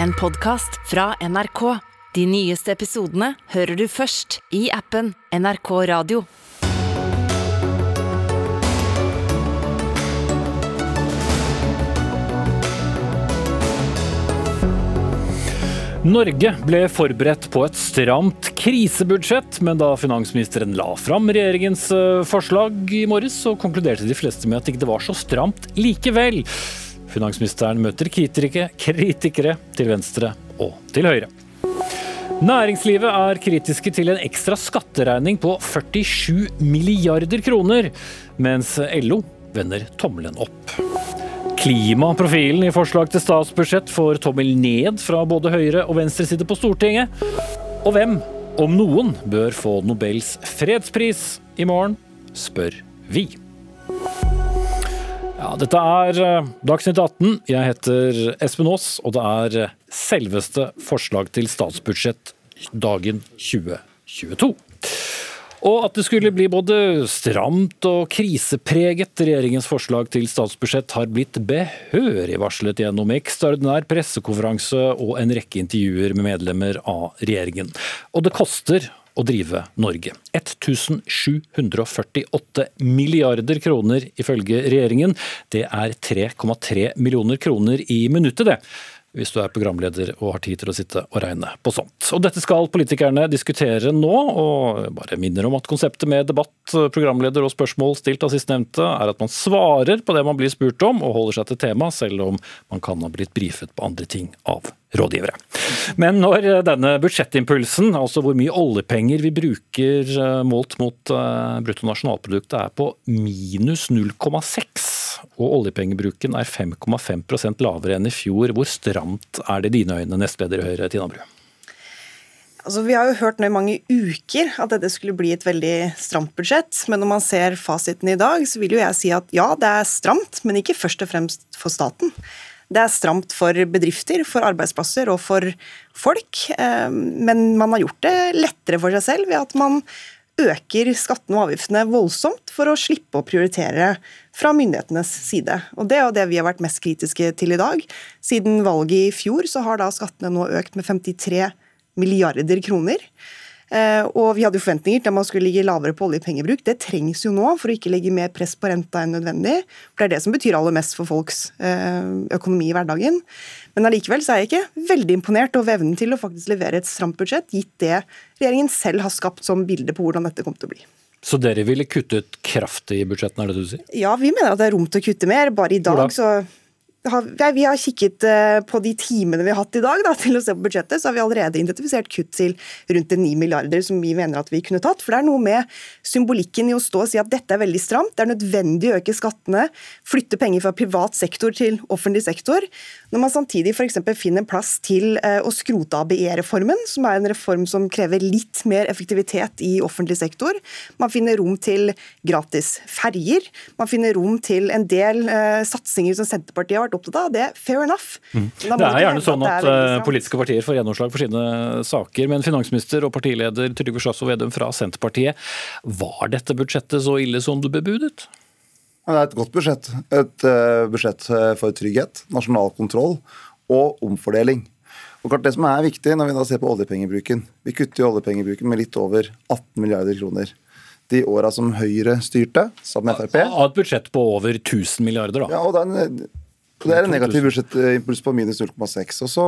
En podkast fra NRK. De nyeste episodene hører du først i appen NRK Radio. Norge ble forberedt på et stramt krisebudsjett, men da finansministeren la fram regjeringens eh, forslag i morges, så konkluderte de fleste med at det ikke var så stramt likevel. Finansministeren møter kritikere, til venstre og til høyre. Næringslivet er kritiske til en ekstra skatteregning på 47 milliarder kroner, mens LO vender tommelen opp. Klimaprofilen i forslag til statsbudsjett får tommel ned fra både høyre og venstre side på Stortinget. Og hvem, om noen, bør få Nobels fredspris i morgen, spør vi. Dette er eh, Dagsnytt 18. Jeg heter Espen Aas, og det er eh, selveste forslag til statsbudsjett dagen 2022. Og at det skulle bli både stramt og krisepreget. Regjeringens forslag til statsbudsjett har blitt behørig varslet gjennom ekstraordinær pressekonferanse og en rekke intervjuer med medlemmer av regjeringen. Og det koster å drive Norge. 1748 milliarder kroner ifølge regjeringen. Det er 3,3 millioner kroner i minuttet, det hvis du er programleder og har tid til å sitte og regne på sånt. Og Dette skal politikerne diskutere nå, og bare minner om at konseptet med debatt, programleder og spørsmål stilt av sistnevnte, er at man svarer på det man blir spurt om, og holder seg til tema, selv om man kan ha blitt brifet på andre ting av rådgivere. Men når denne budsjettimpulsen, altså hvor mye oljepenger vi bruker eh, målt mot eh, bruttonasjonalproduktet, er på minus 0,6, og oljepengebruken er 5,5% lavere enn i fjor, hvor stramt er det i dine øyne, nestleder i Høyre, Tina Bru? Altså, vi har jo hørt nå i mange uker at dette skulle bli et veldig stramt budsjett. Men når man ser fasiten i dag, så vil jo jeg si at ja, det er stramt, men ikke først og fremst for staten. Det er stramt for bedrifter, for arbeidsplasser og for folk. Eh, men man har gjort det lettere for seg selv ved at man øker skattene og avgiftene voldsomt for å slippe å prioritere fra myndighetenes side. Og Det er jo det vi har vært mest kritiske til i dag. Siden valget i fjor så har da skattene nå økt med 53 milliarder kroner. Eh, og vi hadde jo forventninger til at man skulle ligge lavere på oljepengebruk. Det trengs jo nå for å ikke legge mer press på renta enn nødvendig. For det er det som betyr aller mest for folks eh, økonomi i hverdagen. Men allikevel så er jeg ikke veldig imponert over evnen til å faktisk levere et stramt budsjett, gitt det regjeringen selv har skapt som bilde på hvordan dette kommer til å bli. Så dere ville kuttet kraftig i budsjettene, er det du sier? Ja, vi mener at det er rom til å kutte mer. Bare i dag så vi har kikket eh, på de timene vi har hatt i dag da, til å se på budsjettet, så har vi allerede identifisert kutt til rundt 9 milliarder som vi mener at vi kunne tatt. For det er noe med symbolikken i å stå og si at dette er veldig stramt, det er nødvendig å øke skattene, flytte penger fra privat sektor til offentlig sektor, når man samtidig f.eks. finner plass til eh, å skrote ABE-reformen, som er en reform som krever litt mer effektivitet i offentlig sektor. Man finner rom til gratis ferjer, man finner rom til en del uh, satsinger som Senterpartiet har vært vært opptatt av. Det er fair enough. Mm. Det er gjerne sånn at, at politiske partier får gjennomslag for sine saker. Men finansminister og partileder Trygve Slagsvold Vedum fra Senterpartiet, var dette budsjettet så ille som du bebudet? Det er et godt budsjett. Et uh, budsjett eh, for trygghet, nasjonal kontroll og omfordeling. Og klart Det som er viktig når vi da ser på oljepengebruken Vi kutter jo oljepengebruken med litt over 18 milliarder kroner de åra som Høyre styrte, sammen med Frp. Av et budsjett på over 1000 milliarder, da. Ja, og det er en det er en negativ budsjettimpuls på minus 0,6. Og så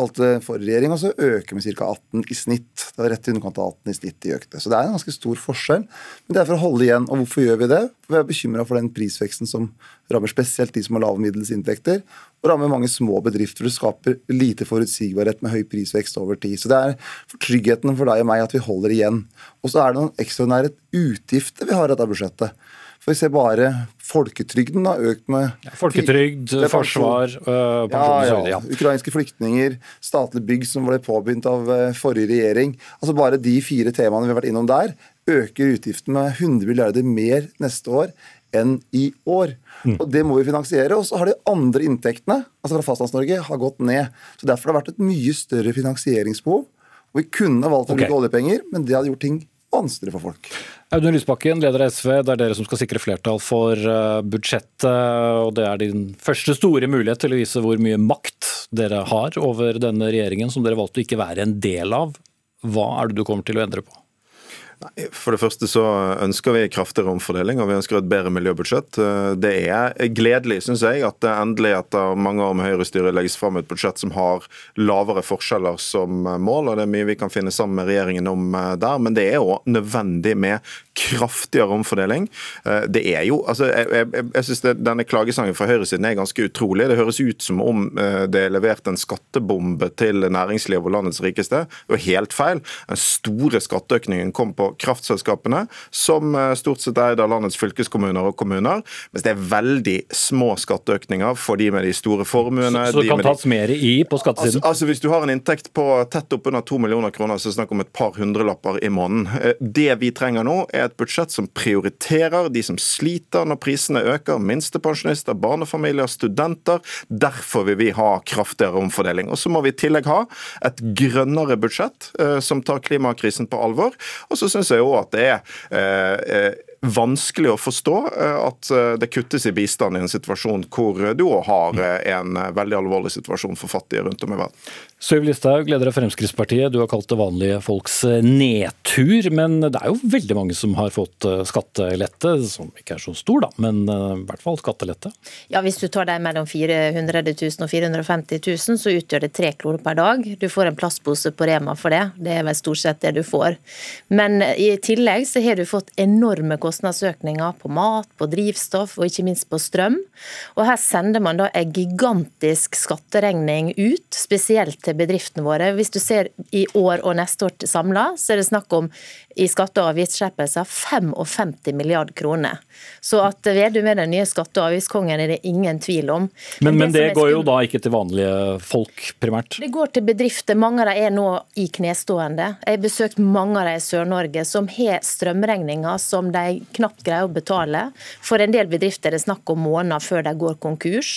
valgte forrige regjering å øke med ca. 18 i snitt. Det var rett i underkant av 18 i snitt de økte. Så det er en ganske stor forskjell. Men det er for å holde igjen. Og hvorfor gjør vi det? For vi er bekymra for den prisveksten som rammer spesielt de som har lave middels inntekter, og rammer mange små bedrifter. Det skaper lite forutsigbarhet med høy prisvekst over tid. Så det er for tryggheten for deg og meg at vi holder igjen. Og så er det noen ekstraordinære utgifter vi har i dette budsjettet. For vi ser bare folketrygden har økt med ja, Folketrygd, forsvar, øh, pensjon ja, ja. Ukrainske flyktninger, statlig bygg som ble påbegynt av øh, forrige regjering. Altså Bare de fire temaene vi har vært innom der, øker utgiftene med 100 milliarder mer neste år enn i år. Mm. Og Det må vi finansiere. Og så har de andre inntektene altså fra Fastlands-Norge har gått ned. Så Derfor har det vært et mye større finansieringsbehov. Og Vi kunne valgt å bruke okay. oljepenger, men det hadde gjort ting vanskeligere for folk. Audun Lysbakken, leder av SV. Det er dere som skal sikre flertall for eh, budsjettet. og Det er din første store mulighet til å vise hvor mye makt dere har over denne regjeringen, som dere valgte å ikke være en del av. Hva er det du kommer til å endre på? For det første så ønsker vi kraftigere omfordeling, og vi ønsker et bedre miljøbudsjett. Det er gledelig, syns jeg, at det endelig etter mange år med Høyre-styre legges fram et budsjett som har lavere forskjeller som mål, og det er mye vi kan finne sammen med regjeringen om eh, der. Men det er òg nødvendig med kraftigere omfordeling. Eh, det er jo, altså Jeg, jeg, jeg syns denne klagesangen fra høyresiden er ganske utrolig. Det høres ut som om eh, det er levert en skattebombe til næringslivet og landets rikeste. Det var helt feil. Den store skatteøkningen kom på kraftselskapene, som eh, stort sett er eid av landets fylkeskommuner og kommuner. Mens det er veldig små skatteøkninger for de med de store formuene. Så, så det kan tas de... mer i på skattesiden? Altså, altså, Hvis du har en inntekt på tett oppunder to millioner kroner, så er det snakk om et par hundrelapper i måneden. Det vi trenger nå, er et budsjett som prioriterer de som sliter når prisene øker. Minstepensjonister, barnefamilier, studenter. Derfor vil vi ha kraftigere omfordeling. Og så må vi i tillegg ha et grønnere budsjett eh, som tar klimakrisen på alvor. Og så syns jeg òg at det er eh, eh vanskelig å forstå eh, at eh, det kuttes i bistand i en situasjon hvor du òg har en veldig alvorlig situasjon for fattige rundt om i verden. Søyv Listhaug, leder av Fremskrittspartiet. Du har kalt det vanlige folks nedtur. Men det er jo veldig mange som har fått skattelette, som ikke er så stor, da, men i hvert fall skattelette? Ja, Hvis du tar de mellom 400 000 og 450 000, så utgjør det tre kroner per dag. Du får en plastpose på Rema for det. Det er vel stort sett det du får. Men i tillegg så har du fått enorme kostnadsøkninger på mat, på drivstoff og ikke minst på strøm. Og her sender man da en gigantisk skatteregning ut, spesielt til bedriftene våre. Hvis du ser i år og neste år samla, så er det snakk om i skatte- og avgiftsskjerpelser 55 milliard kroner. Så at Vedum er den nye skatte- og avgiftskongen er det ingen tvil om. Men, men det, det går jo da ikke til vanlige folk, primært? Det går til bedrifter. Mange av dem er nå i knestående. Jeg har besøkt mange av dem i Sør-Norge som har strømregninger som de knapt greier å betale. For en del bedrifter er det snakk om måneder før de går konkurs.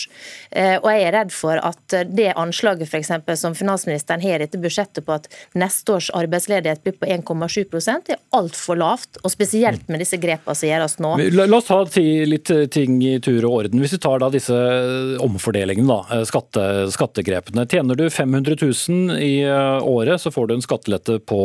Eh, og jeg er redd for at det anslaget for eksempel, som finansministeren har i dette budsjettet på at neste års arbeidsledighet blir på 1,7 det er altfor lavt. Og spesielt med disse grepene som gjøres nå. La, la oss ta litt ting i tur og orden. Hvis vi tar da disse omfordelingene, da, skatte, skattegrepene. Tjener du 500 000 i eh, året, så får du en skattelette på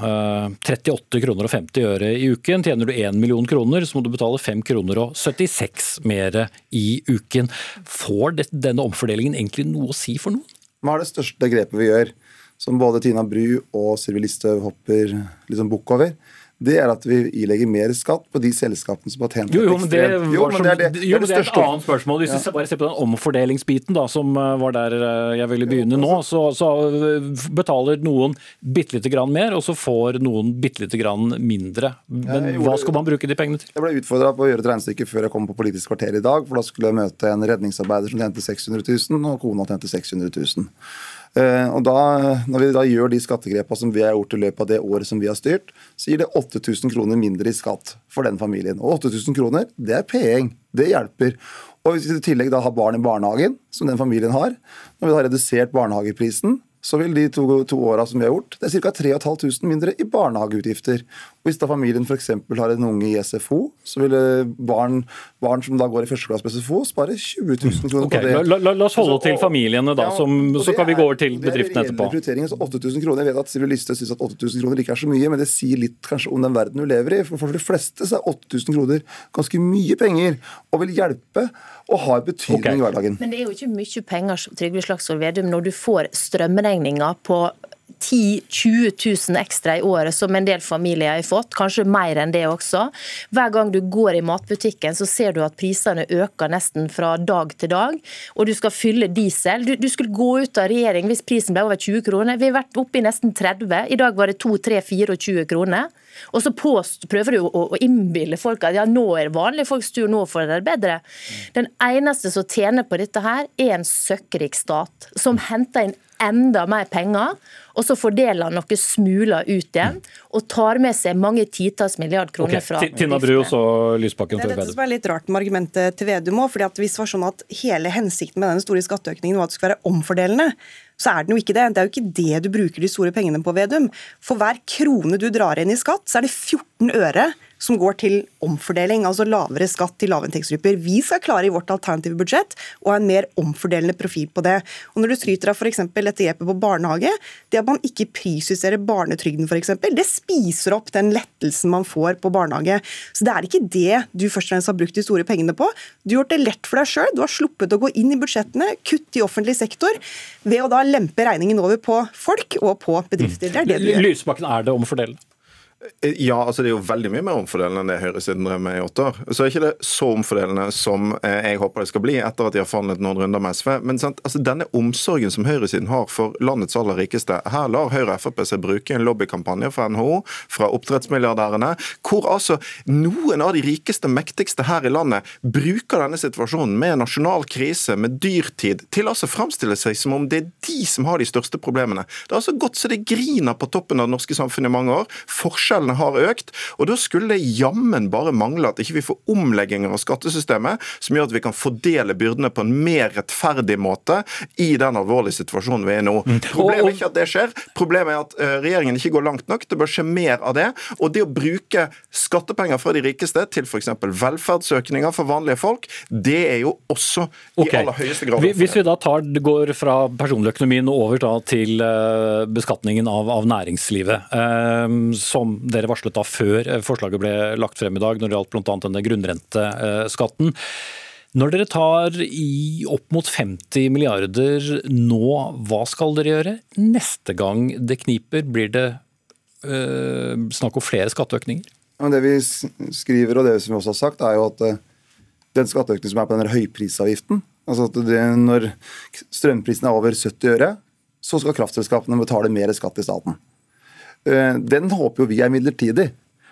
38 eh, kroner og 50 øre i uken. Tjener du 1 million kroner, så må du betale 5 kroner og 76 mer i uken. Får denne omfordelingen egentlig noe å si for noen? Hva er det største grepet vi gjør? Som både Tina Bru og Sylvi Listhaug hopper liksom bukk over, det er at vi ilegger mer skatt på de selskapene som har tjent jo, jo, men det, jo, men det, er, det, jo, det, er, et annet spørsmål. Hvis ja. vi bare ser på den omfordelingsbiten da, som eh, var der eh, jeg ville begynne nå, så, så eh, betaler noen bitte lite grann mer, og så får noen bitte lite grann mindre. Men hva skal man bruke de pengene til? Jeg ble utfordra på å gjøre et regnestykke før jeg kom på Politisk kvarter i dag, for da skulle jeg møte en redningsarbeider som tjente 600 000, og kona tjente 600 000. Eh, og da, Når vi da gjør de skattegrepene som vi har gjort i løpet av det året som vi har styrt, så gir det 8000 kroner mindre i skatt for den familien. Og 8000 kroner, det er penger. Det hjelper. Og hvis vi i tillegg da har barn i barnehagen, som den familien har, når vi har redusert barnehageprisen, så vil de to, to åra som vi har gjort, det er ca. 3500 mindre i barnehageutgifter. Hvis da familien f.eks. har en unge i SFO, så vil barn, barn som da går i første klasse på SFO, spare 20 000 kroner okay, på det. La, la, la oss holde til familiene, da, som, så kan vi gå over til bedriftene etterpå. Det er så 8000 kroner, Jeg vet at Sivil Lysthaug syns at 8000 kroner ikke er så mye, men det sier litt kanskje om den verden du lever i. For, for de fleste så er 8000 kroner ganske mye penger, og vil hjelpe og har betydning okay. i hverdagen. Men det er jo ikke mye penger Trygve Slagsvold Vedum, når du får strømregninger på 10 000-20 000 ekstra i året, som en del familier har fått, kanskje mer enn det også. Hver gang du går i matbutikken, så ser du at prisene øker nesten fra dag til dag. Og du skal fylle diesel. Du, du skulle gå ut av regjering hvis prisen ble over 20 kroner. Vi har vært oppe i nesten 30. I dag var det 2-3-24 kroner. Og så påst, prøver du å, å innbille folk at ja, nå er det vanlige folks tur, nå får det bedre. Den eneste som tjener på dette her, er en søkkrik stat, som henter inn enda mer penger, og så fordeler han noen smuler ut igjen, og tar med seg mange titalls milliard kroner okay. fra Tina Bru og så Lysbakken. Det er dette som er litt rart med argumentet til Vedum òg. Hvis det var sånn at hele hensikten med denne store skatteøkningen var at det skulle være omfordelende, så er den jo ikke det. Det er jo ikke det du bruker de store pengene på, Vedum. For hver krone du drar inn i skatt, så er det 14 øre som går til omfordeling, altså lavere skatt til lavinntektsgrupper. Vi skal klare i vårt alternative budsjett å ha en mer omfordelende profil på det. Og Når du skryter av f.eks. dette grepet på barnehage, det at man ikke prisjusterer barnetrygden f.eks., det spiser opp den lettelsen man får på barnehage. Så det er ikke det du først og fremst har brukt de store pengene på. Du har gjort det lett for deg sjøl. Du har sluppet å gå inn i budsjettene, kutt i offentlig sektor, ved å da lempe regningen over på folk og på bedrifter. Det er det du gjør. Lysbakken, er det omfordelende? Ja, altså det er jo veldig mye mer omfordelende enn det høyresiden drev med i åtte år. Så er ikke det så omfordelende som eh, jeg håper det skal bli, etter at de har forhandlet noen runder med SV. Men sant, altså denne omsorgen som høyresiden har for landets aller rikeste Her lar Høyre og Frp seg bruke en lobbykampanje fra NHO, fra oppdrettsmilliardærene, hvor altså noen av de rikeste, mektigste her i landet bruker denne situasjonen med nasjonal krise, med dyrtid, til altså framstille seg som om det er de som har de største problemene. Det har altså gått så det griner på toppen av det norske samfunnet i mange år. Forskjell forskjellene har økt. og Da skulle det jammen bare mangle at ikke vi får omlegginger av skattesystemet som gjør at vi kan fordele byrdene på en mer rettferdig måte i den alvorlige situasjonen vi er i nå. Mm. Problemet er ikke at det skjer, problemet er at eh, regjeringen ikke går langt nok. Det bør skje mer av det. Og det å bruke skattepenger fra de rikeste til f.eks. velferdsøkninger for vanlige folk, det er jo også i okay. aller høyeste grad Hvis vi da tar, går fra personligøkonomien og over til eh, beskatningen av, av næringslivet, eh, som dere varslet da før eh, forslaget ble lagt frem i dag, når det gjaldt bl.a. denne grunnrenteskatten. Når dere tar i opp mot 50 milliarder nå, hva skal dere gjøre neste gang det kniper? Blir det øh, snakk om flere skatteøkninger? det vi skriver og det som vi også har sagt, er jo at øh, den skatteøkningen som er på den høyprisavgiften altså at det, Når strømprisen er over 70 øre, så skal kraftselskapene betale mer skatt i staten. Eh, den håper jo vi er midlertidig.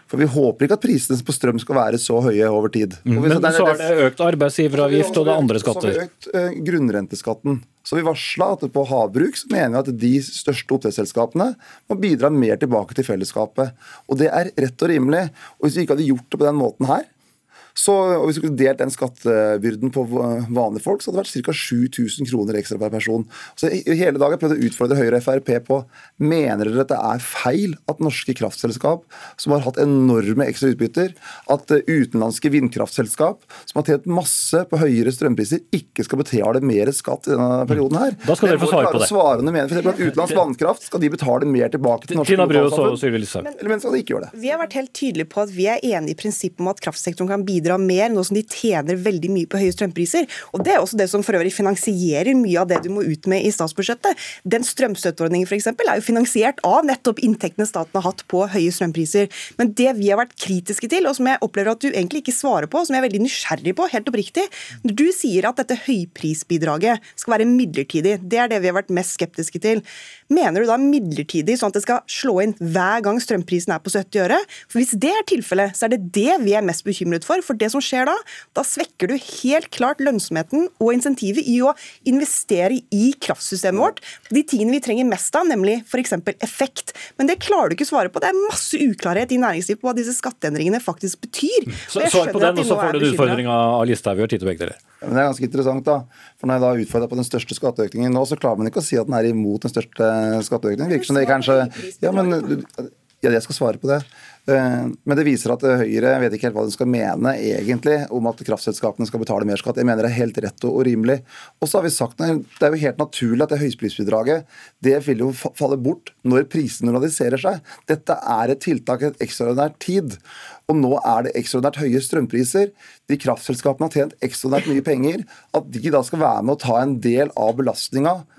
For vi håper ikke at prisene på strøm skal være så høye over tid. Mm. Men så er det økt arbeidsgiveravgift og det andre skatter. Så har vi økt eh, grunnrenteskatten. Så vi varsla at på havbruk så mener vi at de største oppdrettsselskapene må bidra mer tilbake til fellesskapet. Og det er rett og rimelig. Og hvis vi ikke hadde gjort det på den måten her, så, og Hvis vi skulle delt den skattebyrden på vanlige folk, så hadde det vært ca. 7000 kroner ekstra per person. Så i Hele dagen prøvd å utfordre Høyre og Frp på mener dere at det er feil at norske kraftselskap, som har hatt enorme ekstra utbytter, at eh, utenlandske vindkraftselskap, som har tjent masse på høyere strømpriser, ikke skal betale mer skatt i denne perioden her? Da skal dere få svare på det. Svarene mener for at Utenlandsk vannkraft, skal de betale mer tilbake til norske kraftselskap? Eller men skal de ikke gjøre det? Vi har vært helt tydelige på at vi er enige i prinsippet om at kraftsektoren kan bidra bidra mer, nå som de tjener veldig mye på høye strømpriser. Og Det er også det som for øvrig finansierer mye av det du må ut med i statsbudsjettet. Den strømstøtteordningen eksempel, er jo finansiert av nettopp inntektene staten har hatt på høye strømpriser. Men det vi har vært kritiske til, og som jeg opplever at du egentlig ikke svarer på, som jeg er veldig nysgjerrig på, helt oppriktig, når du sier at dette høyprisbidraget skal være midlertidig, det er det vi har vært mest skeptiske til. Mener du da midlertidig, sånn at det skal slå inn hver gang strømprisen er på 70 øre? For Hvis det er tilfellet, så er det det vi er mest bekymret for. For det som skjer da, da svekker du helt klart lønnsomheten og insentivet i å investere i kraftsystemet vårt. De tingene vi trenger mest av, nemlig f.eks. effekt. Men det klarer du ikke å svare på. Det er masse uklarhet i næringslivet på hva disse skatteendringene faktisk betyr. Så, Svar på den, og så får du en utfordring av Listhaug. Vi har tid til begge. Men det er ganske interessant, da. For når jeg da utfordrer på den største skatteøkningen nå, så klarer man ikke å si at den er imot den største skatteøkningen. Virker som det kanskje Ja, men ja, jeg skal svare på det. Eh, men det viser at Høyre vet ikke helt hva de skal mene egentlig om at kraftselskapene skal betale mer skatt. Jeg mener det er helt rett og rimelig. Og så har vi sagt Det er jo helt naturlig at det høysprisbidraget det vil jo falle bort når prisene normaliserer seg. Dette er et tiltak i et ekstraordinært tid. Og nå er det ekstraordinært høye strømpriser. De kraftselskapene har tjent ekstraordinært mye penger. At de da skal være med å ta en del av belastninga eh,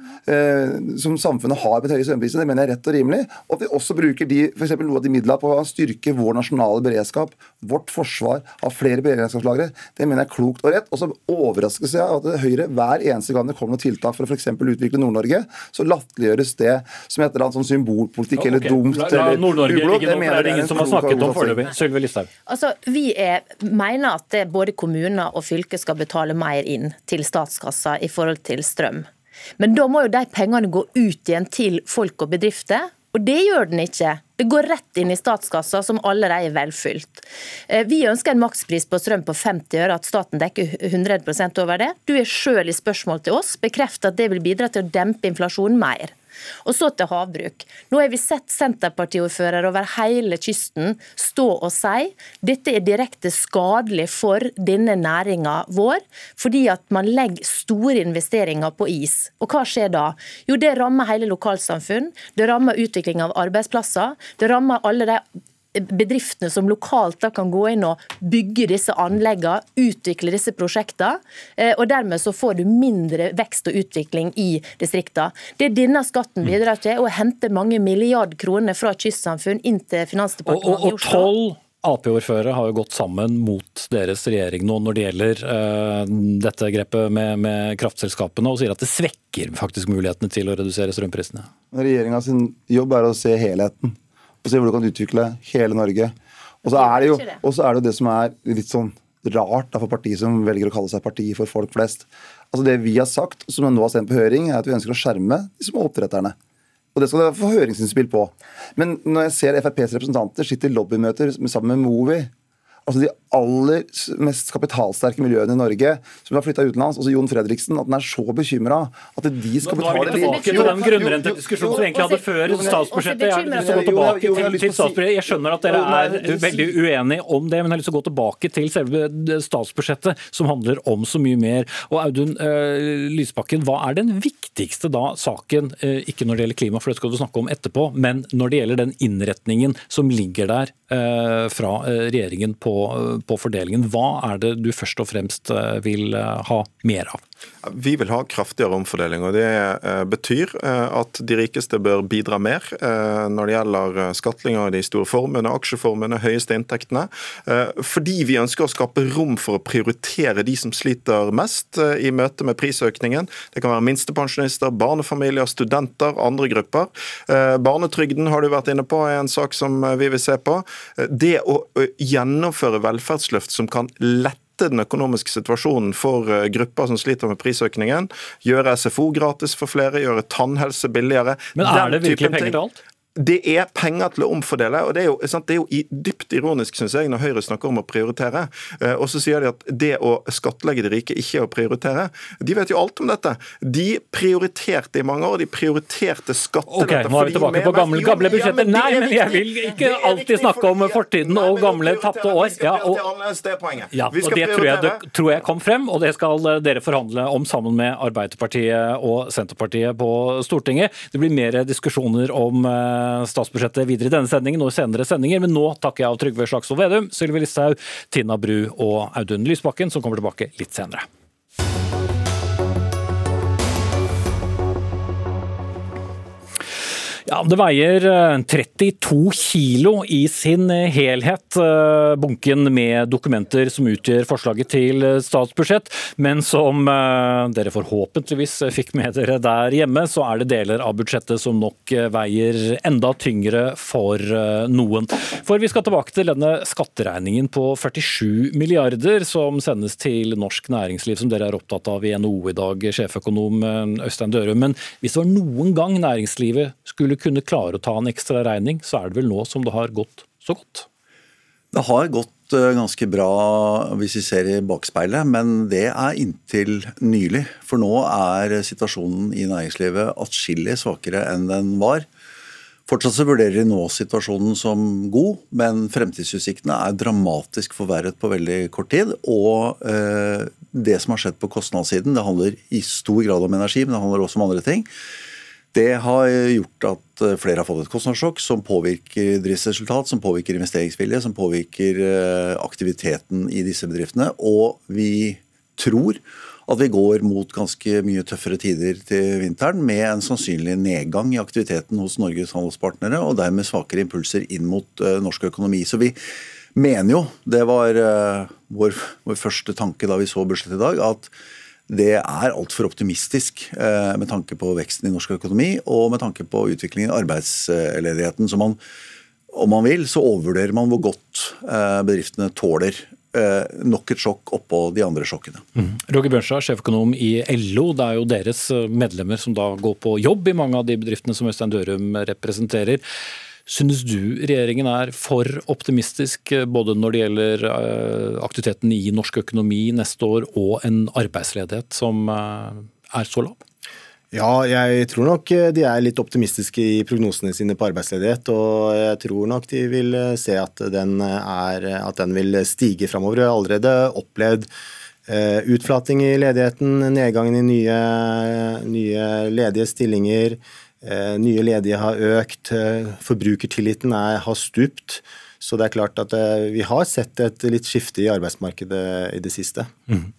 som samfunnet har med høye strømpriser, det mener jeg er rett og rimelig. Og at vi også bruker de, for noe av de midlene på å styrke vår nasjonale beredskap, vårt forsvar, av flere beredskapslagre, det mener jeg er klokt og rett. Og så overraskes jeg at Høyre hver eneste gang det kommer noen tiltak for å f.eks. utvikle Nord-Norge, så latterliggjøres det som et eller annet sånn symbolpolitikk ja, okay. eller dumt eller ublått. Det, det er ingen som har snakket om foreløpig. Sylvi Listhaug. Altså, vi er, mener at både kommuner og fylker skal betale mer inn til statskassa i forhold til strøm. Men da må jo de pengene gå ut igjen til folk og bedrifter, og det gjør den ikke Det går rett inn i statskassa, som allerede er velfylt. Eh, vi ønsker en makspris på strøm på 50 øre, at staten dekker 100% over det. Du er sjøl i spørsmål til oss bekrefter at det vil bidra til å dempe inflasjonen mer. Og så til havbruk. Nå har vi sett Senterpartiordførere over hele kysten stå og si dette er direkte skadelig for denne næringa vår, fordi at man legger store investeringer på is. Og hva skjer da? Jo, det rammer hele lokalsamfunn, det rammer utvikling av arbeidsplasser, det rammer alle de bedriftene som lokalt da kan gå inn og bygge disse anleggene, utvikle disse prosjektene. Eh, og Dermed så får du mindre vekst og utvikling i distriktene. Det denne skatten bidrar til, er å hente mange milliard kroner fra kystsamfunn inn til Finansdepartementet i Oslo. Og, og Ap-ordførere har jo gått sammen mot deres regjering nå når det gjelder uh, dette grepet med, med, kraftselskapene, og sier at det svekker faktisk mulighetene til å redusere strømprisene. Regjeringa sin jobb er å se helheten og se hvor du kan utvikle hele Norge. Og så er det jo er det, det som er litt sånn rart da, for partiet som velger å kalle seg parti for folk flest. Altså Det vi har sagt, som jeg nå har sendt på høring, er at vi ønsker å skjerme de små oppdretterne. Og det skal dere få høringsinnspill på. Men når jeg ser FrPs representanter sitte i lobbymøter sammen med Movi altså de aller mest kapitalsterke miljøene i Norge som har flytta utenlands, altså Jon Fredriksen, at den er så bekymra at de skal betale Nå er vi tilbake til den grunnrentediskusjonen som vi egentlig hadde før statsbudsjettet. Jeg har lyst til å gå tilbake til, statsbudsjettet. Jeg skjønner at dere er veldig uenige om det, men jeg har lyst til å gå tilbake til selve statsbudsjettet, som handler om så mye mer. Og Audun uh, Lysbakken, hva er den viktigste da saken, uh, ikke når det gjelder klima, for det skal du snakke om etterpå, men når det gjelder den innretningen som ligger der uh, fra regjeringen på på, fordelingen. Hva er det du først og fremst eh, vil eh, ha mer av? Vi vil ha kraftigere omfordeling. og Det eh, betyr at de rikeste bør bidra mer når det gjelder skattling av de store formuene, aksjeformuene, høyeste inntektene. Fordi vi ønsker å skape rom for å prioritere de som sliter mest i møte med prisøkningen. Det kan være minstepensjonister, barnefamilier, studenter, andre grupper. Barnetrygden har du vært inne på, er en sak som vi vil se på. Det å gjennomføre velferdsløft som kan lette den økonomiske situasjonen for eh, grupper som sliter med prisøkningen. Gjøre SFO gratis for flere, gjøre tannhelse billigere. Men er det virkelig penger til alt? Det er penger til å omfordele. og Det er jo, det er jo dypt ironisk synes jeg, når Høyre snakker om å prioritere. Eh, og så sier de at det å skattlegge de rike ikke er å prioritere. De vet jo alt om dette. De prioriterte i mange år. De prioriterte skattelette. Ok, nå er vi tilbake på gamle, gamle budsjetter. Nei, men jeg vil ikke alltid snakke om fortiden og gamle tapte år. Ja, og, ja, og det tror jeg, det tror jeg kom frem, og det skal dere forhandle om sammen med Arbeiderpartiet og Senterpartiet på Stortinget. Det blir mer diskusjoner om eh, statsbudsjettet videre i denne sendingen og senere sendinger. Men nå takker jeg av Trygve Slagsvold Vedum, Sylvi Listhaug, Tina Bru og Audun Lysbakken, som kommer tilbake litt senere. Ja, Det veier 32 eh, kilo i sin eh, helhet, eh, bunken med dokumenter som utgjør forslaget til statsbudsjett. Men som dere forhåpentligvis fikk med dere der hjemme, så er det deler av budsjettet som nok veier enda tyngre for noen. For vi skal tilbake til denne skatteregningen på 47 milliarder som sendes til norsk næringsliv, som dere er opptatt av i NHO i dag, sjeføkonom Øystein Dørum. Men hvis det var noen gang næringslivet skulle kunne klare å ta en ekstra regning, så er det vel nå som det har gått så godt? Det har gått eh, ganske bra hvis vi ser i bakspeilet, men det er inntil nylig. For nå er situasjonen i næringslivet atskillig svakere enn den var. Fortsatt så vurderer de nå situasjonen som god, men fremtidsutsiktene er dramatisk forverret på veldig kort tid. Og eh, det som har skjedd på kostnadssiden, det handler i stor grad om energi, men det handler også om andre ting. Det har gjort at eh, flere har fått et kostnadssjokk som påvirker driftsresultat, som påvirker investeringsvilje, som påvirker eh, aktiviteten i disse bedriftene. Og vi tror at vi går mot ganske mye tøffere tider til vinteren, med en sannsynlig nedgang i aktiviteten hos Norges handelspartnere, og dermed svakere impulser inn mot uh, norsk økonomi. Så vi mener jo, det var vår, vår, første tanke da vi så budsjettet i dag, at det er altfor optimistisk eh, med tanke på veksten i norsk økonomi og med tanke på utviklingen i arbeidsledigheten. Så man, om man vil, så overvurderer man hvor godt eh, bedriftene tåler eh, nok et sjokk oppå de andre sjokkene. Mm. Roger Bjørnstad, sjeføkonom i LO. Det er jo deres medlemmer som da går på jobb i mange av de bedriftene som Øystein Dørum representerer. Synes du regjeringen er for optimistisk både når det gjelder aktiviteten i norsk økonomi neste år og en arbeidsledighet som er så lav? Ja, jeg tror nok eh, de er litt optimistiske i prognosene sine på arbeidsledighet. Og jeg tror nok de vil eh, se at den, er, at den vil stige framover. Vi har allerede opplevd eh, utflating i ledigheten, nedgangen i nye, nye ledige stillinger. Nye ledige har økt, forbrukertilliten er, har stupt. Så det er klart at eh, vi har sett et litt skifte i arbeidsmarkedet i det siste. Mm.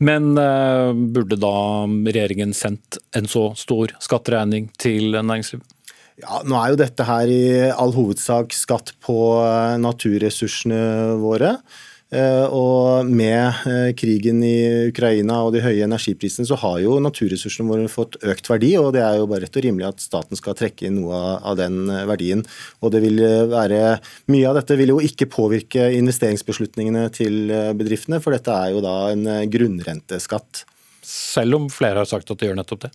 Men uh, burde da regjeringen sendt en så stor skatteregning til næringslivet? Ja, Nå er jo dette her i all hovedsak skatt på eh, naturressursene våre. Eh, og med eh, krigen i Ukraina og de høye energiprisene, så har jo naturressursene våre fått økt verdi. Og det er jo bare rett og rimelig at staten skal trekke inn noe av den eh, verdien. Og det vil være Mye av dette vil jo ikke påvirke investeringsbeslutningene til bedriftene, for dette er jo da en grunnrenteskatt. Selv om flere har sagt at de gjør nettopp det?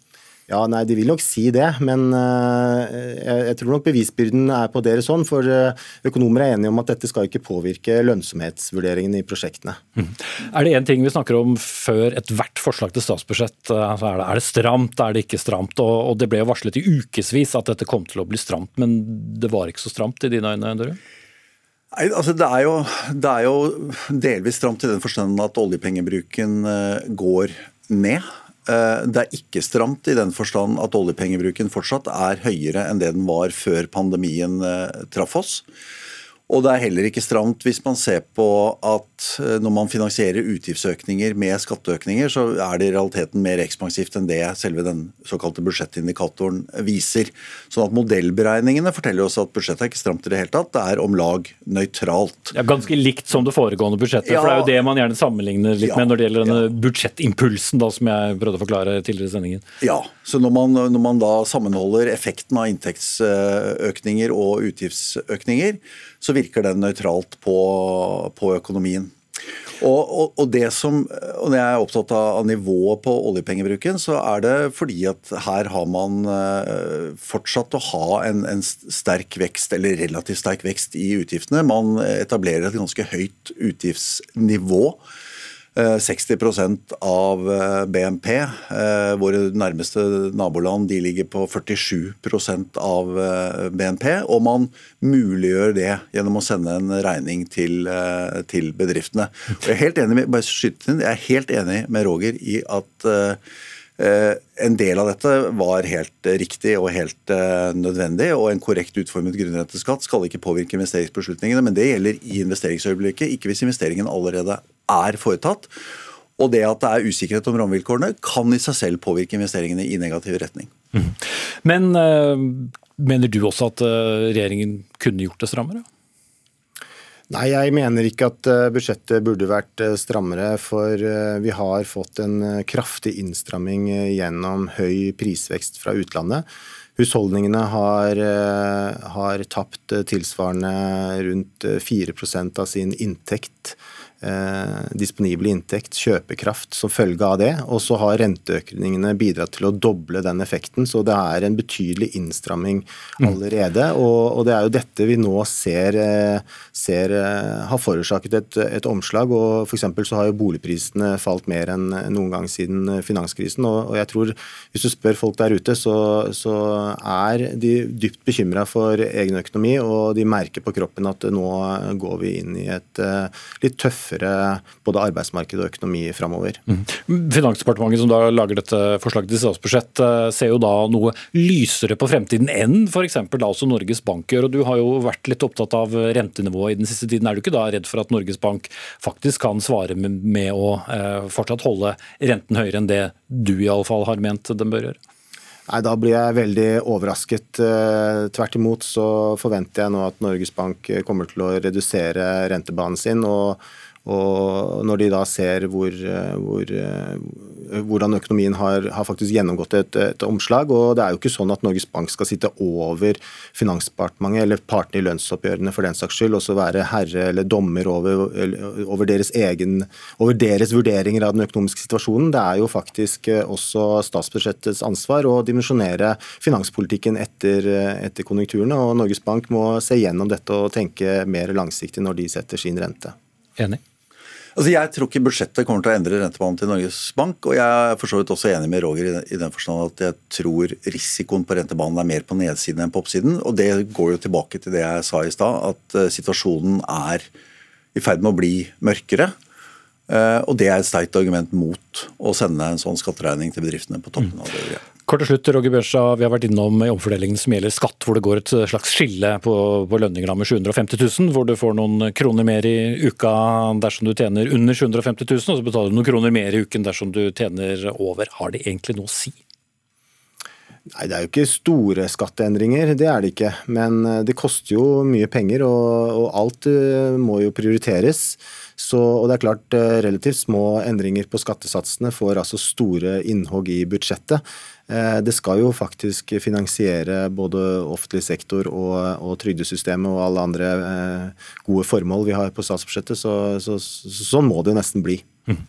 Ja, nei, De vil nok si det, men uh, jeg, tror nok bevisbyrden er på deres hånd. For uh, økonomer er enige om at dette skal ikke påvirke lønnsomhetsvurderingene i prosjektene. Mm. Er det én ting vi snakker om før ethvert forslag til statsbudsjett? Uh, er, det, er, det, stramt, er det ikke stramt? Og, og det ble jo varslet i ukevis at dette kom til å bli stramt, men det var ikke så stramt i dine øyne? Dere? Nei, altså det, er jo, det er jo delvis stramt i den forstand at oljepengebruken går ned. Eh, det er ikke stramt i den forstand at oljepengebruken fortsatt er høyere enn det den var før pandemien eh, traff oss. Og det er heller ikke stramt hvis man ser på at eh, når man finansierer utgiftsøkninger med skatteøkninger, så er det i realiteten mer ekspansivt enn det selve den såkalte budsjettindikatoren viser. Sånn at modellberegningene forteller oss at budsjettet er ikke stramt i det hele tatt, det er om lag nøytralt. Ja, Ganske likt som det foregående budsjettet, ja, for det er jo det man gjerne sammenligner litt ja, med når det gjelder denne ja. budsjettimpulsen da, som jeg prøvde å forklare tidligere i sendingen. Ja, så når man, når man da sammenholder effekten av inntektsøkninger og utgiftsøkninger, så virker den nøytralt på, på økonomien. Og, og, og, det som, og Når jeg er opptatt av nivået på oljepengebruken, så er det fordi at her har man eh, fortsatt å ha en, en, sterk vekst, eller relativt sterk vekst i utgiftene. Man etablerer et ganske høyt utgiftsnivå. 60 eh, av eh, BNP. Eh, våre nærmeste naboland de ligger på 47% av BNP. Og man muliggjør det gjennom å sende en regning til, til bedriftene. Jeg, er helt enig med, bare inn, jeg er helt enig med Roger i at en del av dette var helt riktig og helt nødvendig, og en korrekt utformet grunnrenteskatt skal ikke påvirke investeringsbeslutningene, men det gjelder i investeringsøyeblikket, ikke hvis investeringen allerede er foretatt. Og det at det er usikkerhet om rammevilkårene, kan i seg selv påvirke investeringene i negativ retning. Mm. Men mener du også at regjeringen kunne gjort det strammere? Nei, jeg mener ikke at eh, budsjettet burde vært strammere. For vi har fått en kraftig innstramming gjennom høy prisvekst fra utlandet. Husholdningene har, har tapt tilsvarende rundt 4% av sin inntekt eh, disponibel inntekt, kjøpekraft, som følge av det. Og så har renteøkningene bidratt til å doble den effekten. Så det er en betydelig innstramming mm. allerede. Mm. Og, og, det er jo dette vi nå ser, eh, ser eh, har forårsaket et, et omslag. og F.eks. så har jo boligprisene falt mer enn noen gang siden finanskrisen. Og, og jeg tror hvis du spør folk der ute, så, så er de dypt bekymra for egen økonomi, og de merker på kroppen at nå går vi inn i et uh, litt tøft tøffere både arbeidsmarked og økonomi framover. Mm. Finansdepartementet som da lager dette forslaget til statsbudsjett, eh, ser jo da noe lysere på fremtiden enn f.eks. da også Norges Bank gjør. og Du har jo vært litt opptatt av rentenivået i den siste tiden. Er du ikke da redd for at Norges Bank faktisk kan svare med, å eh, fortsatt holde renten høyere enn det du i alle fall har ment den bør gjøre? Nei, Da blir jeg veldig overrasket. Eh, tvert imot så forventer jeg nå at Norges Bank kommer til å redusere rentebanen sin. og Og når de da ser hvor, hvor, hvordan økonomien har, har faktisk gjennomgått et, et, omslag. og Det er jo ikke sånn at Norges Bank skal sitte over Finansdepartementet eller partene i lønnsoppgjørene for den saks skyld, og så være herre eller dommer over, over, deres egen, over deres vurderinger av den økonomiske situasjonen. Det er jo faktisk også statsbudsjettets ansvar å dimensjonere finanspolitikken etter, etter konjunkturene. og Norges Bank må se gjennom dette og tenke mer langsiktig når de setter sin rente. Enig. Altså, Jeg tror ikke budsjettet kommer til å endre rentebanen til Norges Bank. Og jeg er for så vidt også enig med Roger i den forstand at jeg tror risikoen på rentebanen er mer på nedsiden enn på oppsiden. Og det går jo tilbake til det jeg sa i stad, at uh, situasjonen er i ferd med å bli mørkere. Uh, og det er et sterkt argument mot å sende en sånn skatteregning til bedriftene på toppen av det. Kort til slutt, Roger Bjørstad, Vi har vært innom omfordelingen som gjelder skatt, hvor det går et slags skille på, på lønninger med 750 000, hvor du får noen kroner mer i uka dersom du tjener under 750 000, og så betaler du noen kroner mer i uken dersom du tjener over. Har det egentlig noe å si? Nei, Det er jo ikke store skatteendringer, det er det ikke. Men eh, det koster jo mye penger, og, og alt eh, må jo prioriteres. Så, og det er klart, eh, Relativt små endringer på skattesatsene får altså store innhogg i budsjettet. Eh, det skal jo faktisk finansiere både offentlig sektor og, og trygdesystemet og alle andre eh, gode formål vi har på statsbudsjettet, så, så, så, sånn må det jo nesten bli. Mm.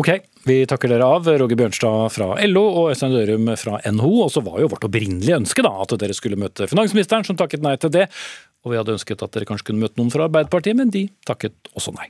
Ok, vi takker dere av. Roger Bjørnstad fra LO og Øystein Dørum fra NHO. Og så var jo vårt opprinnelige ønske da, at dere skulle møte finansministeren, som takket nei til det. Og vi hadde ønsket at dere kanskje kunne møte noen fra Arbeiderpartiet, men de takket også nei.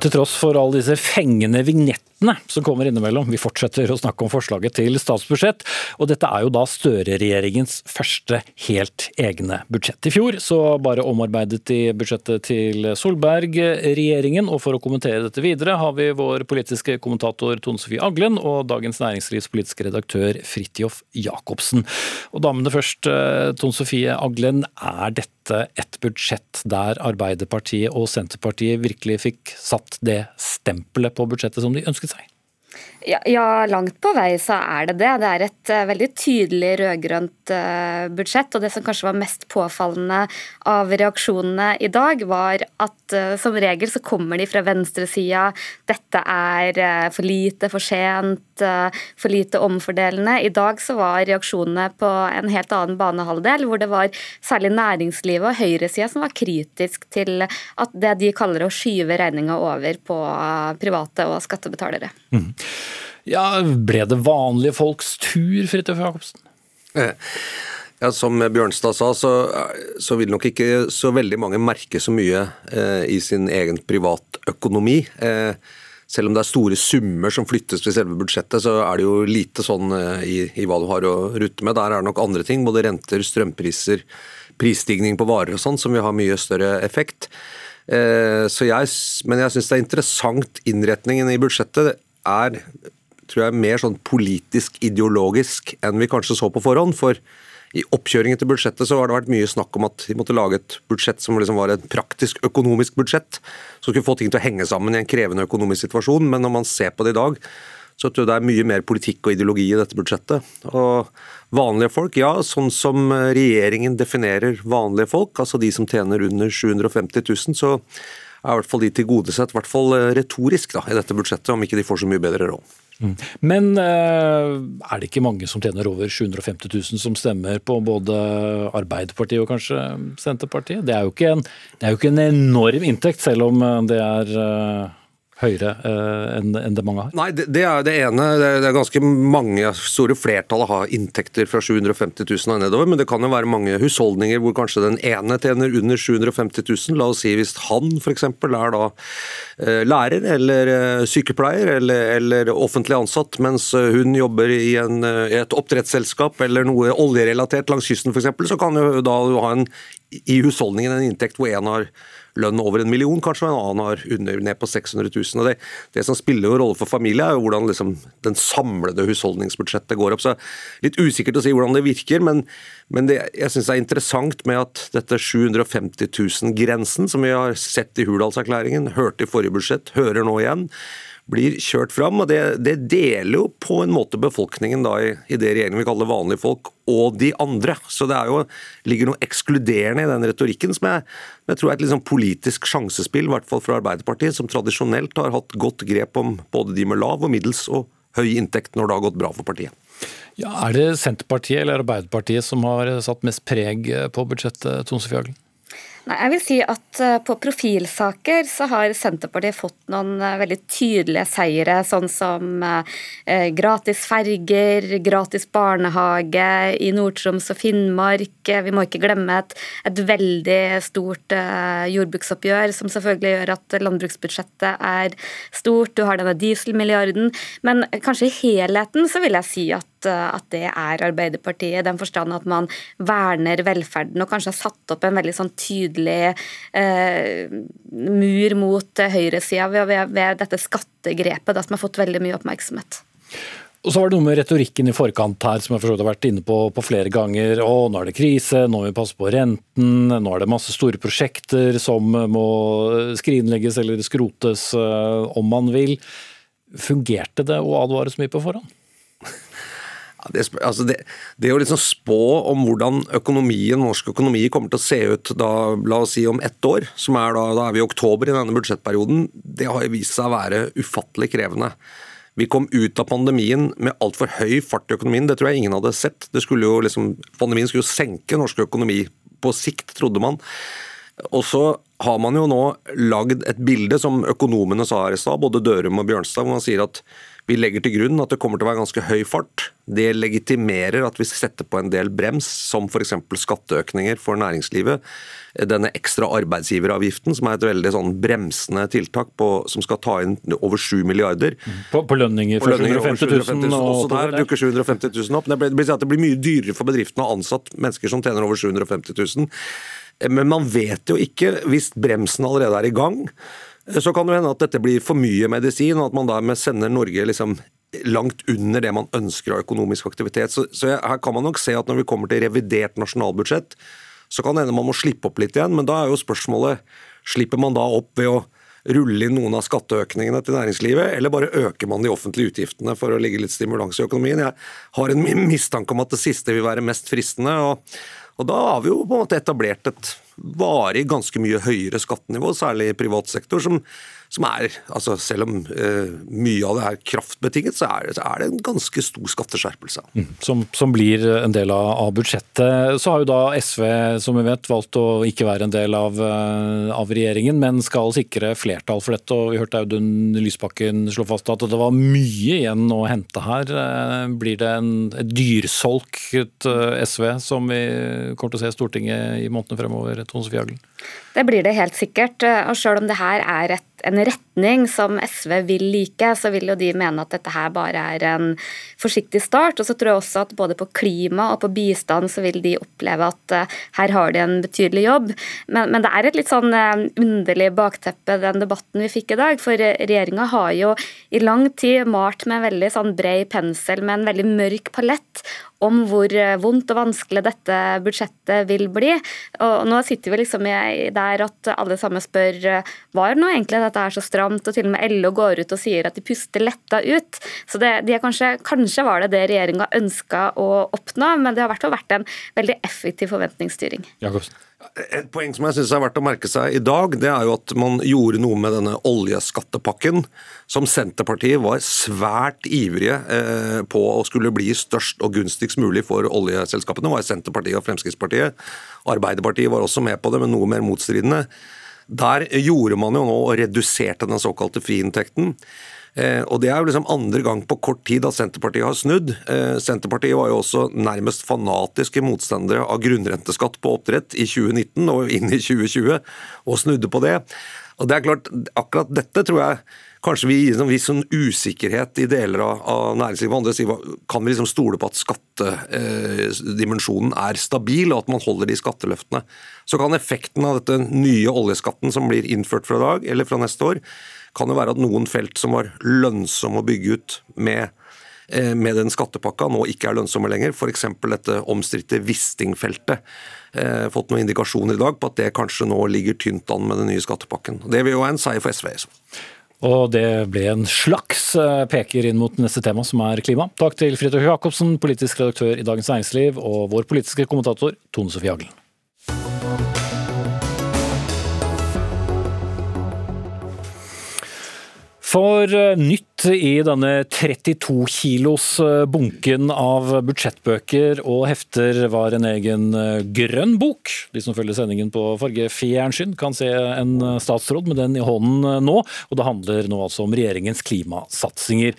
Til tross for alle disse fengende vignettene som kommer innimellom. Vi fortsetter å snakke om forslaget til statsbudsjett, og dette er jo da Støre-regjeringens første helt egne budsjett. I fjor så bare omarbeidet de budsjettet til Solberg-regjeringen, og for å kommentere dette videre har vi vår politiske kommentator Tone Sofie Aglen og Dagens Næringslivs politiske redaktør Fridtjof Jacobsen. Og damene først, eh, Tone Sofie Aglen, er dette et budsjett der Arbeiderpartiet og Senterpartiet virkelig fikk satt det stempelet på budsjettet som de ønsket? Ja, ja, langt på vei så er det det. Det er et uh, veldig tydelig rød-grønt uh, budsjett. Og det som kanskje var mest påfallende av reaksjonene i dag, var at uh, som regel så kommer de fra venstresida. Dette er for lite, for sent, for lite omfordelende. I dag så var reaksjonene på en helt annen banehalvdel, hvor det var særlig næringslivet og høyresida som var kritisk til at det de kaller å skyve regninga over på private og skattebetalere. Mm. Ja, Ble det vanlige folks tur, Fridtjof Jacobsen? Eh, ja, Som Bjørnstad sa, så, så, vil nok ikke så veldig mange merke så mye eh, i sin egen privatøkonomi. Eh, selv om det er store summer som flyttes til selve budsjettet, så er det jo lite sånn eh, i, i, hva du har å rutte med. Der er det nok andre ting, både renter, strømpriser, prisstigning på varer og sånn, som vil ha mye større effekt. Eh, jeg, men jeg syns det er interessant innretningen i budsjettet er tror jeg, mer sånn politisk ideologisk enn vi kanskje så på forhånd. For i oppkjøringen til budsjettet så har det vært mye snakk om at de måtte lage et budsjett som liksom var et praktisk økonomisk budsjett, som skulle få ting til å henge sammen i en krevende økonomisk situasjon. Men når man ser på det i dag, så tror jeg det er mye mer politikk og ideologi i dette budsjettet. Og vanlige folk, ja, sånn som regjeringen definerer vanlige folk, altså de som tjener under 750 000, så er i hvert fall de tilgodesett, i hvert fall retorisk, da, i dette budsjettet, om ikke de får så mye bedre råd. Mm. Men eh, er det ikke mange som tjener over 750 000 som stemmer på både Arbeiderpartiet og kanskje Senterpartiet? Det er jo ikke en, jo ikke en enorm inntekt, selv om det er eh, høyere uh, enn det mange har? Nei, det, det, er det ene. Det er, ganske mange store flertallet har inntekter fra 750 000 og nedover, men det kan jo være mange husholdninger hvor kanskje den ene tjener under 750 000. La oss si hvis han f.eks. er da uh, lærer eller uh, sykepleier eller, eller, offentlig ansatt, mens hun jobber i, en, et oppdrettsselskap eller noe oljerelatert langs kysten f.eks., så kan jo da ha en, i husholdningen en inntekt hvor en har lønn over en million, kanskje, og en annen har under, ned på 600 000. Og det, det som spiller en rolle for familie, er jo hvordan liksom, den samlede husholdningsbudsjettet går opp. Så Litt usikkert å si hvordan det virker, men, men det jeg synes er interessant med at dette 750 000-grensen, som vi har sett i Hurdalserklæringen, hørte i forrige budsjett, hører nå igjen, blir kjørt fram. og Det, det deler jo på en måte befolkningen da i, i det regjeringen vil kalle vanlige folk, og de andre. Så det jo, ligger noe ekskluderende i den retorikken som jeg, jeg tror er et liksom politisk sjansespill, i hvert fall fra Arbeiderpartiet, som tradisjonelt har hatt godt grep om både de med lav og middels og høy inntekt når det har gått bra for partiet. Ja, er det Senterpartiet eller Arbeiderpartiet som har satt mest preg på budsjettet, Tone Sofie Hagen? Nei, jeg vil si at eh, På profilsaker så har Senterpartiet fått noen eh, veldig tydelige seire, sånn som eh, gratis ferger, gratis barnehage i Nord-Troms og Finnmark. Vi må ikke glemme et, et veldig stort jordbruksoppgjør, som selvfølgelig gjør at landbruksbudsjettet er stort. Du har denne dieselmilliarden. Men kanskje i helheten så vil jeg si at at det er Arbeiderpartiet, i den forstand at man verner velferden og kanskje har satt opp en veldig sånn tydelig eh, mur mot høyresida ved, ved, ved, dette skattegrepet da, som har fått veldig mye oppmerksomhet. Og så var det noe med retorikken i forkant her som jeg har vært inne på, på flere ganger. Å, nå er det krise, nå må vi passe på renten, nå er det masse store prosjekter som må skrinlegges eller skrotes uh, om man vil. Fungerte det å advare så mye på forhånd? Det, altså det, det, å liksom spå om hvordan økonomien, norsk økonomi kommer til å se ut da, la oss si om ett år, som er da, da er vi i oktober i denne budsjettperioden, det har vist seg å være ufattelig krevende. Vi kom ut av pandemien med altfor høy fart i økonomien, det tror jeg ingen hadde sett. Skulle jo liksom, pandemien skulle jo senke norsk økonomi på sikt, trodde man. Og så har man jo nå lagd et bilde som økonomene sa her i stad, både Dørum og Bjørnstad, hvor man sier at vi legger til grunn at det kommer til å være ganske høy fart. Det legitimerer at vi setter på en del brems, som f.eks. skatteøkninger for næringslivet. Denne ekstra arbeidsgiveravgiften, som er et veldig sånn bremsende tiltak på, som skal ta inn over 7 milliarder. På, på lønninger for 750 000? Også der dukker 750 000 opp. Det blir, det blir mye dyrere for bedriftene å ansette mennesker som tjener over 750 000. Men man vet jo ikke, hvis bremsen allerede er i gang, så kan det hende at dette blir for mye medisin, og at man dermed sender Norge liksom langt under det man ønsker av økonomisk aktivitet. Så, så, her kan man nok se at når vi kommer til revidert nasjonalbudsjett, så kan det hende man må slippe opp litt igjen. Men da er jo spørsmålet slipper man da opp ved å rulle inn noen av skatteøkningene til næringslivet, eller bare øker man de offentlige utgiftene for å ligge litt stimulans i økonomien? Jeg har en mistanke om at det siste vil være mest fristende. og, og da har vi jo på en måte etablert et varig ganske mye høyere skattenivå, særlig i privat sektor, som, som er altså Selv om eh, mye av det er kraftbetinget, så er, det, så er det en ganske stor skatteskjerpelse. Mm, som, som, blir en del av, av, budsjettet. Så har jo da SV som vi vet, valgt å ikke være en del av, eh, av regjeringen, men skal sikre flertall for dette. og Vi hørte Audun Lysbakken slå fast at det var mye igjen å hente her. Eh, blir det en, et dyrsolk eh, SV som vi kommer til å se i Stortinget i månedene fremover? Tone Sofie Aglen? Det blir det helt sikkert. Og selv om det her er et, en retning som SV vil like, så vil jo de mene at dette her bare er en forsiktig start. Og så tror jeg også at både på klima og på bistand så vil de oppleve at uh, her har de en betydelig jobb. Men, men det er et litt sånn uh, underlig bakteppe, den debatten vi fikk i dag. For regjeringa har jo i lang tid malt med en veldig sånn bred pensel med en veldig mørk palett om hvor eh, vondt og vanskelig dette budsjettet vil bli. Og nå sitter vi liksom der at alle sammen spør eh, var nå egentlig dette er så stramt, og til og med LO går ut og sier at de puster letta ut. Så det, de kanskje, kanskje, var det det regjeringa ønska å oppnå, men det har i hvert fall vært en veldig effektiv forventningsstyring. Jakobsen. Et poeng som jeg synes er verdt å merke seg i dag, det er jo at man gjorde noe med denne oljeskattepakken, som Senterpartiet var svært ivrige eh, på å skulle bli størst og gunstigst mulig for oljeselskapene. Det var Senterpartiet og Fremskrittspartiet. Arbeiderpartiet var også med på det, men noe mer motstridende. Der gjorde man jo nå og reduserte den såkalte friinntekten. Eh, og Det er jo liksom andre gang på kort tid at Senterpartiet har snudd. Eh, Senterpartiet var jo også nærmest fanatiske motstandere av grunnrenteskatt på oppdrett i 2019 og inn i 2020, og snudde på det. Og det er klart, Akkurat dette tror jeg kanskje vi gir en viss sånn usikkerhet i deler av, av næringslivet. Andre sier kan vi liksom stole på at skattedimensjonen eh, er stabil, og at man holder de skatteløftene. Så kan effekten av dette nye oljeskatten som blir innført fra dag eller fra neste år, kan jo være at noen felt som var lønnsomme å bygge ut med, eh, med den skattepakka, nå ikke er lønnsomme lenger. F.eks. dette omstridte Wisting-feltet. Eh, fått noen indikasjoner i dag på at det kanskje nå ligger tynt an med den nye skattepakken. Det vil jo være en seier for SV. Og det ble en slags eh, peker inn mot neste tema, som er klima. Takk til Fridtjof Jacobsen, politisk redaktør i Dagens Næringsliv, og vår politiske kommentator Tone Sofie Aglen. For eh, nytt i denne 32 kilos eh, bunken av budsjettbøker og hefter var en egen eh, grønn bok. De som følger sendingen på fargefjernsyn kan se en statsråd med den i hånden nå. Og det handler nå altså om regjeringens klimasatsinger.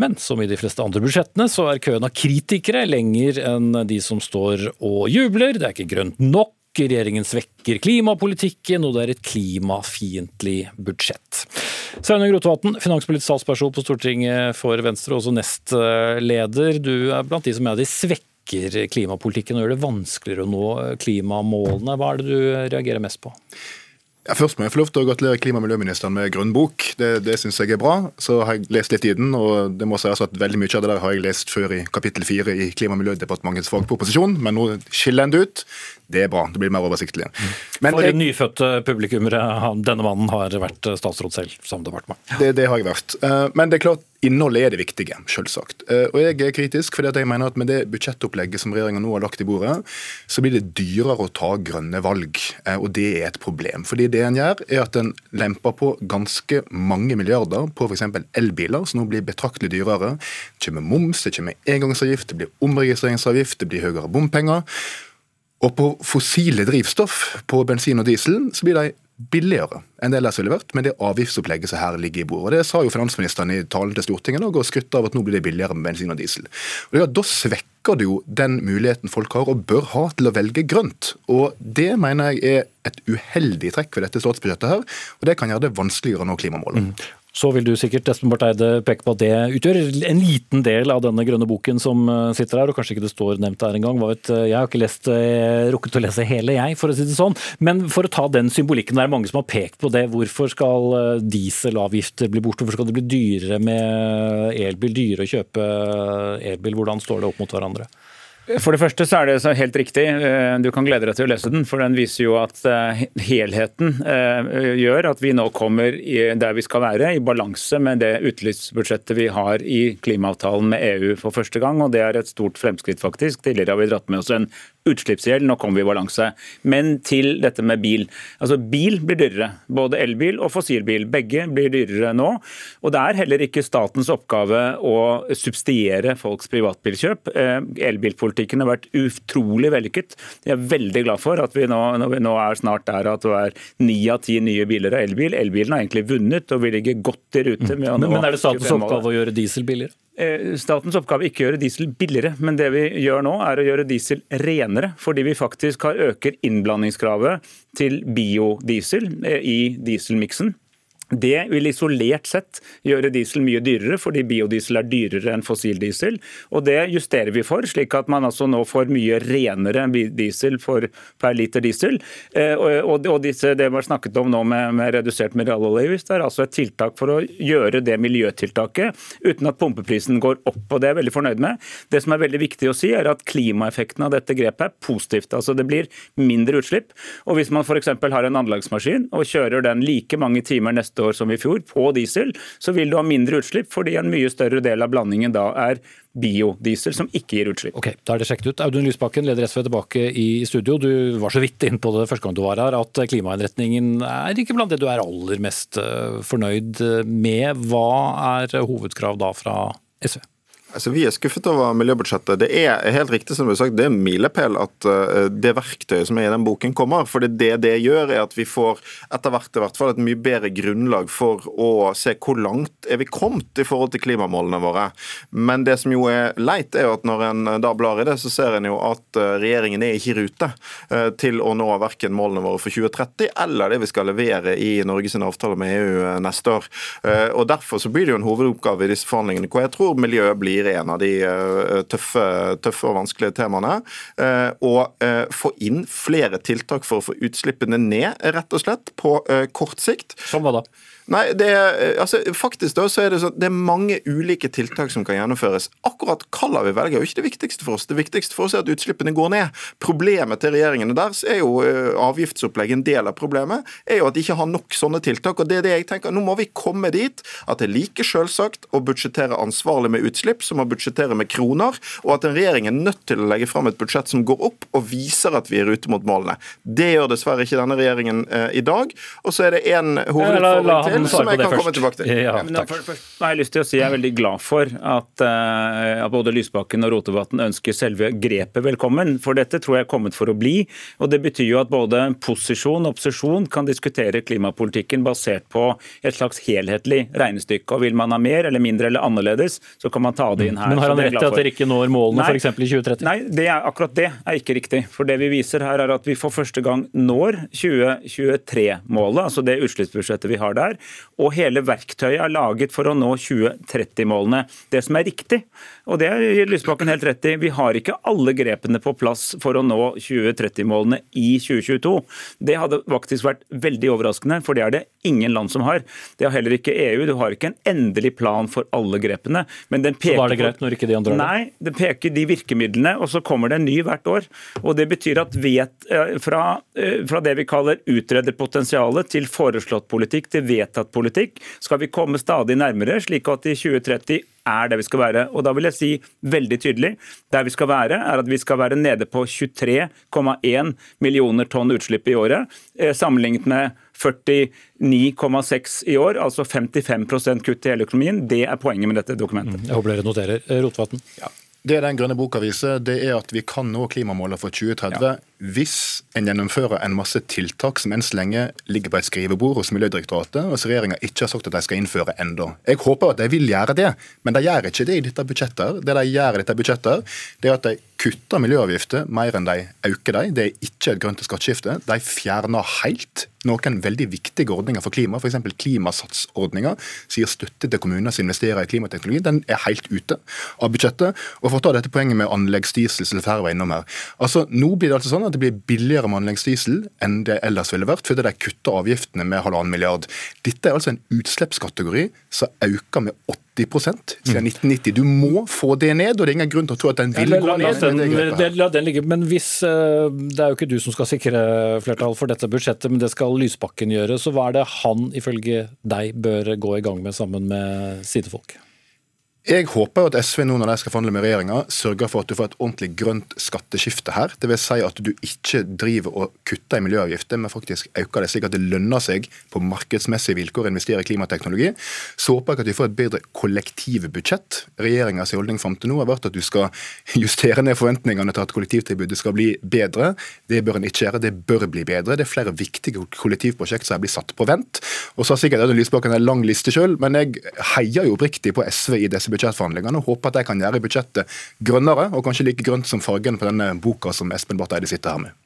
Men som i de fleste andre budsjettene, så er køen av kritikere lenger enn de som står og jubler. Det er ikke grønt nok. Regjeringen svekker klimapolitikken, og det er et klimafiendtlig budsjett. Sveinung Rotevatn, finanspolitisk statsperson på Stortinget for Venstre, også nestleder. Du er blant de som mener de svekker klimapolitikken og gjør det vanskeligere å nå klimamålene. Hva er det du reagerer mest på? Ja, først må jeg få lov til å gratulere klima- og miljøministeren med grønn bok. Det, det syns jeg er bra. Så har jeg lest litt i den, og det må sies at veldig mye av det der har jeg lest før i kapittel fire i Klima- og miljødepartementets fagproposisjon, men nå skiller den det ut. Det er bra. Det blir mer oversiktlig. Men For jeg, nyfødte publikummere, denne mannen har vært statsråd selv, som departement. Det, det har jeg vært. Eh, men det er klart, innholdet er det viktige, selvsagt. Eh, og jeg er kritisk, fordi jeg mener at med det budsjettopplegget som regjeringa nå har lagt i bordet, så blir det dyrere å ta grønne valg. Eh, og det er et problem. Fordi det en gjør, er at en lemper på ganske mange milliarder på f.eks. elbiler, som nå blir betraktelig dyrere. Det kommer moms, det kommer engangsavgift, det blir omregistreringsavgift, det blir høyere bompenger. Og på fossile drivstoff, på bensin og diesel, så blir de billigere enn det ellers ville vært men det avgiftsopplegget som her ligger i bordet. Det sa jo finansministeren i talen til Stortinget og skrytte av at nå blir det billigere med bensin og diesel. Og ja, Da svekker det jo den muligheten folk har og bør ha til å velge grønt. Og Det mener jeg er et uheldig trekk ved dette statsbudsjettet her, og det kan gjøre det vanskeligere å nå klimamålene. Mm. Så vil du sikkert Espen Barth Eide peke på at det utgjør en liten del av denne grønne boken som eh, sitter her, og kanskje ikke det står nevnt der engang. Jeg har ikke lest, eh, rukket å lese hele, jeg, for å si det sånn. Men for å ta den symbolikken, det er mange som har pekt på det. Hvorfor skal eh, dieselavgifter bli borte? Hvorfor skal det bli dyrere med elbil? Dyrere å kjøpe elbil? Hvordan står det opp mot hverandre? For det første så er det helt riktig. Eh, du kan glede deg til å lese den, for den viser jo at eh, helheten eh, gjør at vi nå kommer der vi skal være, i balanse med det utelivsbudsjettet vi har i klimaavtalen med EU for første gang. og Det er et stort fremskritt, faktisk. Tidligere har vi dratt med oss en utslippsgjeld, nå kommer vi i balanse. Men til dette med bil. Altså Bil blir dyrere. Både elbil og fossilbil. Begge blir dyrere nå. Og det er heller ikke statens oppgave å subsidiere folks privatbilkjøp. Elbilpolitikken har vært utrolig vellykket. Jeg er veldig glad for at vi nå, vi nå er snart der at det er ni av ti nye biler av elbil. Elbilen har egentlig vunnet, og vi ligger godt i rute. med mm. Men er det statens oppgave å gjøre diesel billigere? Eh, statens oppgave ikke å gjøre diesel billigere, men det vi gjør nå er å gjøre diesel renere. Fordi vi faktisk har øker innblandingskravet til biodiesel eh, i dieselmiksen. Det vil isolert sett gjøre diesel mye dyrere, fordi biodiesel er dyrere enn fossildiesel. Og Det justerer vi for, slik at man altså nå får mye renere diesel per liter diesel. Eh, og, disse, Det var snakket om nå med, med redusert mineraloljeavgift, det er altså et tiltak for å gjøre det miljøtiltaket uten at pumpeprisen går opp. og Det er jeg veldig fornøyd med. Det som er veldig viktig å si, er at klimaeffekten av dette grepet er positivt. altså Det blir mindre utslipp. Og Hvis man f.eks. har en anleggsmaskin og kjører den like mange timer neste år som i fjor på diesel, så vil du ha mindre utslipp fordi en mye større del av blandingen da er biodiesel som ikke gir utslipp. Ok, Da er det sjekket ut. Audun Lysbakken, leder SV tilbake i studio. Du var så vidt inn på det første gang du var her, at klimainnretningen er ikke blant det du er aller mest eh, fornøyd med. Hva er hovedkrav da fra SV? Altså, Vi er skuffet over miljøbudsjettet. Det er helt riktig som du har sagt, det er en milepæl at uh, det verktøyet som er i den boken kommer. For det det gjør, er at vi får etter hvert i hvert et mye bedre grunnlag for å se hvor langt er vi kommet i forhold til klimamålene våre. Men det som jo er leit, er jo at når en da blar i det, så ser en jo at uh, regjeringen er ikke i rute uh, til å nå verken målene våre for 2030 eller det vi skal levere i Norges avtale med EU neste år. Og Derfor så blir det jo en hovedoppgave i disse forhandlingene hvor jeg tror miljøet blir blir en av de tøffe, tøffe og vanskelige temaene. Og få inn flere tiltak for å få utslippene ned, rett og slett, på kort sikt. Som hva da? Nei, det er, altså, faktisk da, så er det sånn det er mange ulike tiltak som kan gjennomføres. Akkurat hva vi velger er jo ikke det viktigste for oss. Det viktigste for oss er at utslippene går ned. Problemet til regjeringene deres er jo uh, avgiftsopplegg en del av problemet, er jo at de ikke har nok sånne tiltak. og det er det jeg tenker, Nå må vi komme dit at det er like selvsagt å budsjettere ansvarlig med utslipp som å budsjettere med kroner, og at en regjering er nødt til å legge fram et budsjett som går opp og viser at vi er ute mot målene. Det gjør dessverre ikke denne regjeringen eh, i dag. Og så er det én hovedutfordring til som jeg kan komme tilbake til. Ja, men, for, for, har jeg lyst til å si Jeg er veldig glad for at, uh, at både Lysbakken og Rotevatn ønsker selve grepet velkommen. For dette tror jeg er kommet for å bli. og Det betyr jo at både posisjon og opposisjon kan diskutere klimapolitikken basert på et slags helhetlig regnestykke. og Vil man ha mer eller mindre eller annerledes, så kan man ta det inn her. Men har han rett i at dere ikke når målene f.eks. i 2030? Nei, det er, akkurat det er ikke riktig. For det vi viser her er at vi for første gang når 2023-målet, altså det utslippsbudsjettet vi har der. Og hele verktøyet er laget for å nå 2030-målene. Det som er riktig, og det gir Lysbakken helt rett i, vi har ikke alle grepene på plass for å nå 2030-målene i 2022. Det hadde faktisk vært veldig overraskende, for det er det ingen land som har. Det har heller ikke EU. Du har ikke en endelig plan for alle grepene. Men den peker så var det greit når ikke de andre har det? Nei, den peker de virkemidlene, og så kommer det en ny hvert år. Og Det betyr at vet, eh, fra, eh, fra det vi kaller utreder potensialet til foreslått politikk til vedtatt politikk, skal vi komme stadig nærmere, slik at i 2030 er det vi skal være. Og da vil jeg si veldig tydelig, der vi skal være, er at vi skal være nede på 23,1 millioner tonn utslipp i året, eh, sammenlignet med 49,6 i år, altså 55 kutt i hele økonomien. Det er poenget med dette dokumentet. Mm, jeg håper dere noterer. Eh, Rotevatn? Ja. Det den grønne boka viser, det er at vi kan nå klimamålet for 2030 ja. Hvis en gjennomfører en masse tiltak som enn så lenge ligger på et skrivebord hos Miljødirektoratet, og som regjeringa ikke har sagt at de skal innføre enda. Jeg håper at de vil gjøre det, men de gjør ikke det i dette budsjettet. Det de gjør i dette budsjettet, det er at de kutter miljøavgifter mer enn de øker dem. Det er ikke et grønt skatteskifte. De fjerner helt noen veldig viktige ordninger for klima, f.eks. Klimasatsordninga, sier støtte til kommuner som investerer i klimateknologi. Den er helt ute av budsjettet. Og for å ta dette poenget med anleggsdiesel, som flere var innom her. Altså, Nå blir det altså sånn at det blir billigere med anleggsdiesel enn det ellers ville vært, fordi de kutter avgiftene med halvannen milliard. Dette er altså en utslippskategori som øker med 80% siden 1990. Du må få det ned, og det er ingen grunn til å tro at den vil gå ned. Den, la den ligge, men hvis, eh, Det er jo ikke du som skal sikre flertall for dette budsjettet, men det skal Lysbakken gjøre. Så hva er det han ifølge deg bør gå i gang med sammen med sine folk? Jeg håper at SV nå når de skal forhandle med regjeringa, sørger for at du får et ordentlig grønt skatteskifte her. Det vil si at du ikke driver og kutter i miljøavgifter, men faktisk øker det, slik at det lønner seg på markedsmessige vilkår å investere i klimateknologi. Så håper jeg at vi får et bedre kollektivbudsjett. Regjeringas holdning fram til nå har vært at du skal justere ned forventningene til at kollektivtilbudet skal bli bedre. Det bør en ikke gjøre, det bør bli bedre. Det er flere viktige kollektivprosjekt som blitt satt på vent. Og så har sikkert Audun Lysbakken en lang liste sjøl, men jeg heier jo oppriktig på SV i disse budsjettforhandlingene og håper at de kan gjøre budsjettet grønnere, og kanskje like grønt som fargen på denne boka som Espen Barth Eide sitter her med.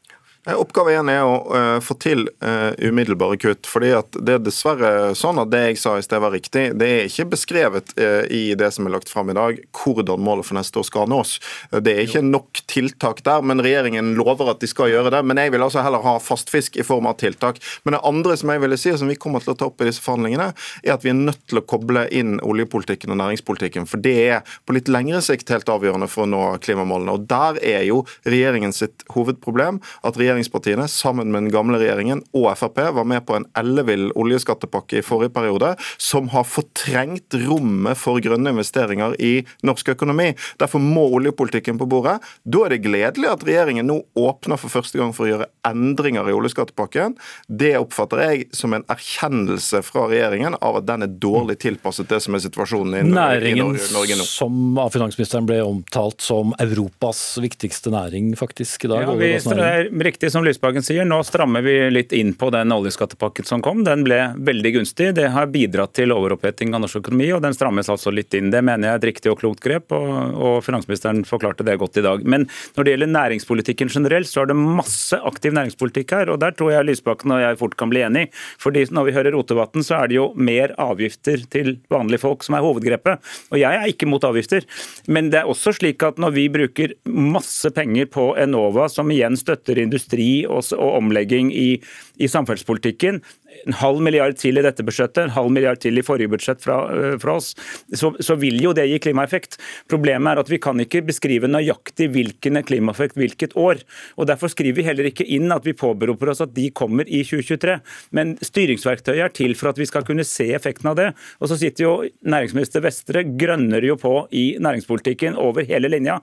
Eh, oppgave én er å uh, få til uh, umiddelbare kutt. fordi at Det er dessverre sånn at det jeg sa i sted var riktig. Det er ikke beskrevet i det som er lagt fram i dag, hvordan målet for neste år skal nås. Det er ikke nok tiltak der, men regjeringen lover at de skal gjøre det. Men jeg vil altså heller ha fastfisk i form av tiltak. Men det andre som jeg ville si, som vi kommer til å ta opp i disse forhandlingene, er at vi er nødt til å koble inn oljepolitikken og næringspolitikken. For det er på litt lengre sikt helt avgjørende for å nå klimamålene. Og der er jo regjeringen sitt hovedproblem at regjeringen regjeringspartiene sammen med den gamle regjeringen og Frp var med på en ellevill oljeskattepakke i forrige periode, som har fortrengt rommet for grønne investeringer i norsk økonomi. Derfor må oljepolitikken på bordet. Da er det gledelig at regjeringen nå åpner for første gang for å gjøre endringer i oljeskattepakken. Det oppfatter jeg som en erkjennelse fra regjeringen av at den er dårlig tilpasset det som er situasjonen i, Næringen, i Norge nå. som av finansministeren ble omtalt som Europas viktigste næring faktisk i dag. Ja, vi, riktig riktig som Lysbakken sier, nå strammer vi litt inn på den oljeskattepakken som kom. Den ble veldig gunstig. Det har bidratt til overoppheting av norsk økonomi, og den strammes altså litt inn. Det mener jeg er et riktig og klokt grep, og, og finansministeren forklarte det godt i dag. Men når det gjelder næringspolitikken generelt, så er det masse aktiv næringspolitikk her, og der tror jeg Lysbakken og jeg fort kan bli enig. Fordi når vi hører Rotevatn, så er det jo mer avgifter til vanlige folk som er hovedgrepet. Og jeg er ikke mot avgifter, men det er også slik at når vi bruker masse penger på Enova, som igjen støtter industri og, og omlegging i, i samferdselspolitikken, en halv milliard til i dette budsjettet, en halv milliard til i forrige budsjett fra, øh, fra oss, så, så, vil jo det gi klimaeffekt. Problemet er at vi kan ikke beskrive nøyaktig hvilken klimaeffekt hvilket år. og Derfor skriver vi heller ikke inn at vi påberoper oss at de kommer i 2023. Men styringsverktøyet er til for at vi skal kunne se effekten av det. Og så sitter jo næringsminister Vestre grønner jo på i næringspolitikken over hele linja.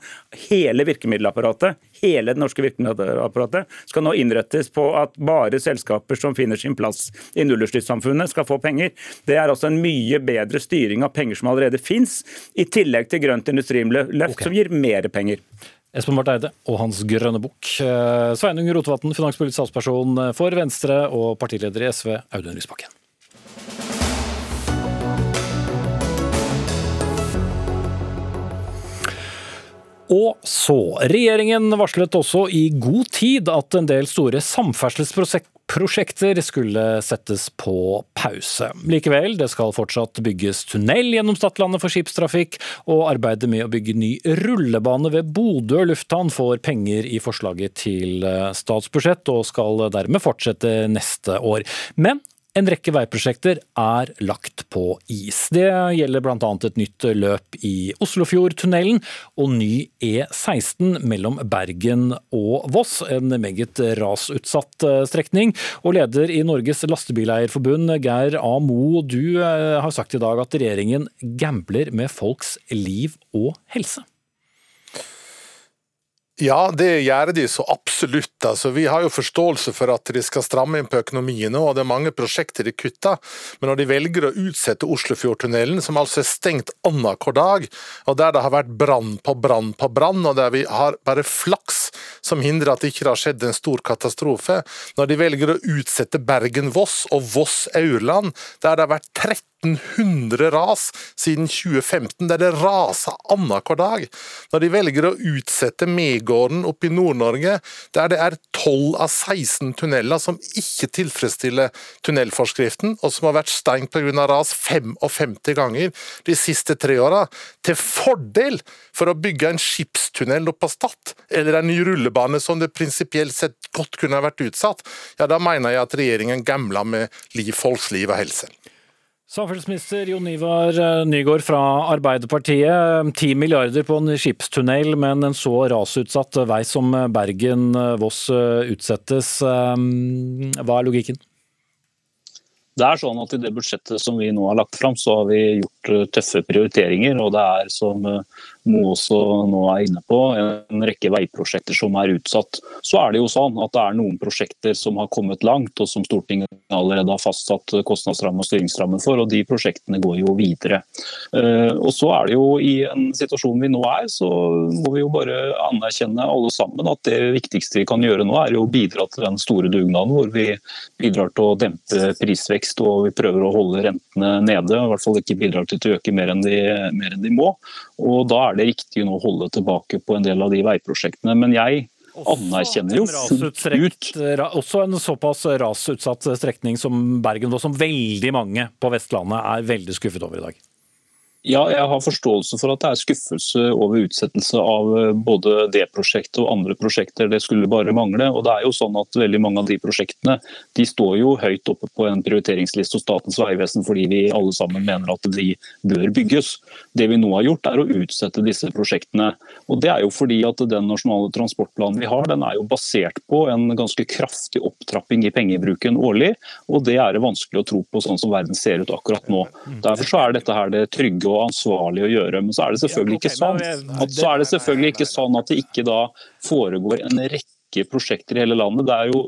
Hele virkemiddelapparatet hele det norske virkemiddelapparatet skal nå innrettes på at bare selskaper som finner sin plass i nullutslippssamfunnet, skal få penger. Det er altså en mye bedre styring av penger som allerede fins, i tillegg til grønt industriløft, okay. som gir mer penger. Espen Barth Eide og Hans grønne bok. Eh, Sveinung Rotevatn, finanspolitisk talsperson for Venstre, og partileder i SV, Audun Lysbakken. Og så, regjeringen varslet også i god tid at en del store samferdselsprosjekter skulle settes på pause. Likevel, det skal fortsatt bygges tunnel gjennom Stadlandet for skipstrafikk, og arbeidet med å bygge ny rullebane ved Bodø lufthavn får penger i forslaget til statsbudsjett, og skal dermed fortsette neste år. Men en rekke veiprosjekter er lagt på is. Det gjelder bl.a. et nytt løp i Oslofjordtunnelen og ny E16 mellom Bergen og Voss, en meget rasutsatt eh, strekning. Og leder i Norges Lastebileierforbund, Geir A. Mo, du eh, har sagt i dag at regjeringen gambler med folks liv og helse. Ja, det gjør de så absolutt. Altså, vi har jo forståelse for at de skal stramme inn på økonomien, og det er mange prosjekter de kutter. Men når de velger å utsette Oslofjordtunnelen, som altså er stengt annenhver dag, og der det har vært brann på brann på brann, og der vi har bare flaks som hindrer at det ikke har skjedd en stor katastrofe, når de velger å utsette Bergen-Voss og Voss-Aurland, der det har vært 30 1300 ras siden 2015, der det raser annenhver dag. Når de velger å utsette Megården oppe i Nord-Norge, der det er 12 av 16 tunneler som ikke tilfredsstiller tunnelforskriften, og som har vært stengt pga. ras 55 ganger de siste tre åra, til fordel for å bygge en skipstunnel opp på Stad, eller en ny rullebane som det prinsipielt sett godt kunne ha vært utsatt, ja da mener jeg at regjeringen gambler med liv, folks liv og helse. Samferdselsminister Jon Ivar Nygård Nygaard fra Arbeiderpartiet. 10 milliarder på en skipstunnel, men en så rasutsatt vei som Bergen-Voss eh, utsettes. Eh, hva er logikken? Det er sånn at I det budsjettet som vi nå har lagt fram, så har vi gjort tøffe prioriteringer. og det er som Mo også nå er inne på, en rekke veiprosjekter som er utsatt. Så er det jo sånn at det er noen prosjekter som har kommet langt, og som Stortinget allerede har fastsatt kostnadsramme og styringsramme for, og de prosjektene går jo videre. Eh, og så er det jo I en situasjon vi nå er, så må vi jo bare anerkjenne alle sammen at det viktigste vi kan gjøre nå, er jo å bidra til den store dugnaden hvor vi bidrar til å dempe prisvekst og vi prøver å holde rentene nede. I hvert fall ikke bidrar til å øke mer enn de, mer enn de må. Og Da er det riktig å holde tilbake på en del av de veiprosjektene. Men jeg anerkjenner jo fullt ut Også en såpass rasutsatt strekning som Bergen, som veldig mange på Vestlandet er veldig skuffet over i dag. Ja, jeg har forståelse for at det er skuffelse over utsettelse av eh, både det prosjektet og andre prosjekter. Det skulle bare mangle. Og det er jo sånn at veldig Mange av de prosjektene de står jo høyt oppe på en prioriteringsliste hos Statens vegvesen fordi vi alle sammen mener at de bør bygges. Det vi nå har gjort er å utsette disse prosjektene. Og Det er jo fordi at den nasjonale transportplanen vi har, den er jo basert på en ganske kraftig opptrapping i pengebruken årlig. Og det er det vanskelig å tro på sånn som verden ser ut akkurat nå. Derfor så er dette her det trygge og ansvarlig å gjøre. Men så er det selvfølgelig ikke sånn at, så er det selvfølgelig ikke sånn at det ikke da foregår en rekke rekke prosjekter i hele landet. Det er jo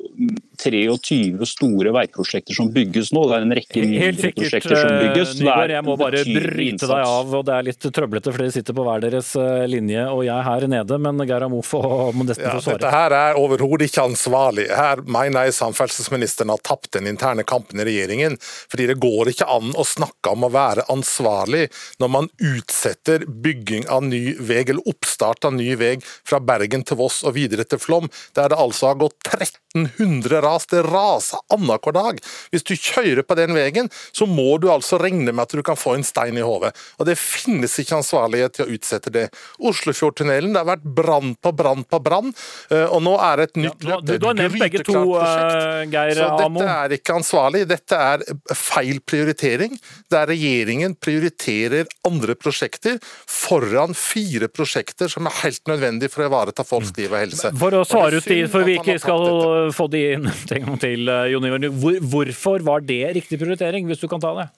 23 store veiprosjekter som bygges nå. Det er en rekke mindre prosjekter som bygges. Nygaard, jeg må bare bryte deg av, og det er litt trøblete, for dere sitter på hver deres linje, og jeg her nede. Men Geir Amofo må nesten få svare. Dette her er overhodet ikke ansvarlig. Her mener jeg samferdselsministeren har tapt den interne kampen i regjeringen. fordi det går ikke an å snakke om å være ansvarlig når man utsetter bygging av ny vei, eller oppstart av ny vei fra Bergen til Voss og videre til Flom, der det altså har gått 1300 ras. Det raser annenhver dag. Hvis du kjører på den veien, så må du altså regne med at du kan få en stein i hodet. Og det finnes ikke ansvarlighet til å utsette det. Oslofjordtunnelen, det har vært brann på brann på brann, eh, og nå er det et nytt løp. Ja, du, du har nevnt begge to, uh, Geir Amo. Så dette er ikke ansvarlig. Dette er feil prioritering, der regjeringen prioriterer andre prosjekter foran fire prosjekter som er helt nødvendige for å ivareta folks liv og helse. For å svare de, for vi ikke skal få de inn en gang til, eh, Jon Ivar. Hvor, hvorfor var det riktig prioritering, hvis du kan ta det?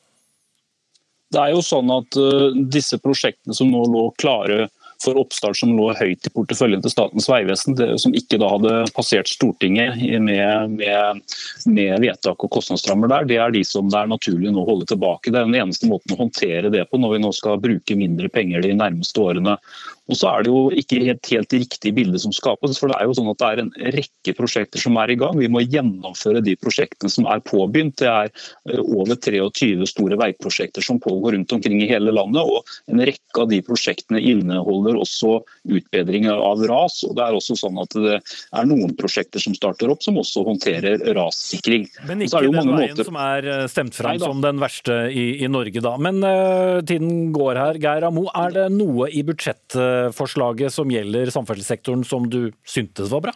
Det er jo sånn at uh, disse prosjektene som nå lå klare for oppstart som lå høyt i porteføljen til Statens vegvesen, som ikke da hadde passert Stortinget med, med, med, vedtak og kostnadsrammer der, det er de som det er naturlig nå å holde tilbake. Det er den eneste måten å håndtere det på når vi nå skal bruke mindre penger de nærmeste årene. Og så er det jo ikke helt, helt riktig bilde som skapes. for Det er jo sånn at det er en rekke prosjekter som er i gang. Vi må gjennomføre de prosjektene som er påbegynt. Det er eh, over 23 store veiprosjekter som pågår rundt omkring i hele landet. og En rekke av de prosjektene inneholder også utbedringer av ras. og Det er også sånn at det er noen prosjekter som starter opp som også håndterer rassikring. Men ikke den veien måter... som er eh, stemt fram som den verste i, i Norge, da. Men uh, tiden går her. Geir Amo, er det noe i budsjettet forslaget som gjelder samferdselssektoren som du syntes var bra?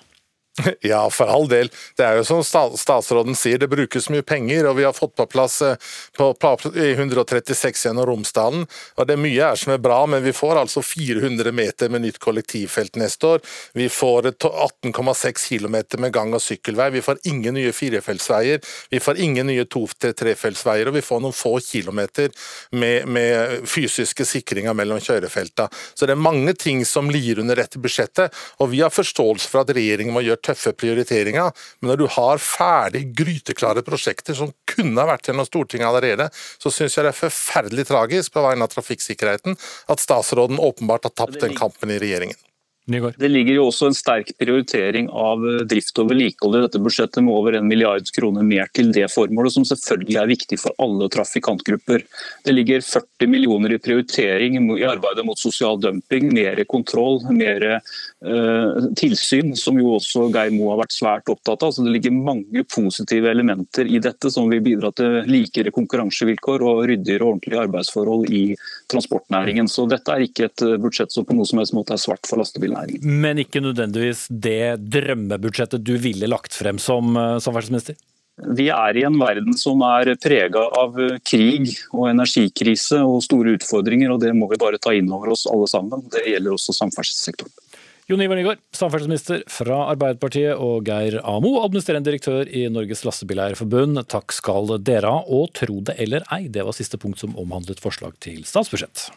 Ja, for all del. Det er jo som statsråden sier, det brukes mye penger. og Vi har fått på plass eh, på, på 136 gjennom Romsdalen. og det er Mye er som er bra, men vi får altså 400 meter med nytt kollektivfelt neste år. Vi får 18,6 km med gang- og sykkelvei. Vi får ingen nye firefeltsveier. Vi får ingen nye to- til trefeltsveier. og vi får noen få kilometer med, med fysiske sikringer mellom kjørefeltene. Så det er mange ting som lir under dette budsjettet, og vi har forståelse for at regjeringen må gjøre tøffe prioriteringer, men når du har ferdig gryteklare prosjekter som kunne ha vært gjennom Stortinget allerede, så syns jeg det er forferdelig tragisk på vegne av trafikksikkerheten at statsråden åpenbart har tapt den kampen i regjeringen. Det ligger jo også en sterk prioritering av eh, drift og vedlikehold i dette budsjettet, med over en milliard kroner mer til det formålet, som selvfølgelig er viktig for alle trafikantgrupper. Det ligger 40 millioner i prioritering i arbeidet mot sosial dumping, mer kontroll, mer uh, tilsyn, som jo også Geir Moe har vært svært opptatt av. Så Det ligger mange positive elementer i dette som vil bidra til likere konkurransevilkår og ryddigere og ordentlige arbeidsforhold i transportnæringen. Så dette er ikke et budsjett som på noe som helst måte er svart for lastebilene. Men ikke nødvendigvis det drømmebudsjettet du ville lagt frem som eh, samferdselsminister? Vi er i en verden som er prega av krig og energikrise og store utfordringer, og det må vi bare ta inn over oss alle sammen. Det gjelder også samferdselssektoren. Jon Ivar Nygaard, samferdselsminister fra Arbeiderpartiet, og Geir Amo, administrerende direktør i Norges Lastebileierforbund. Takk skal dere ha, og tro det eller ei, det var siste punkt som omhandlet forslag til statsbudsjett.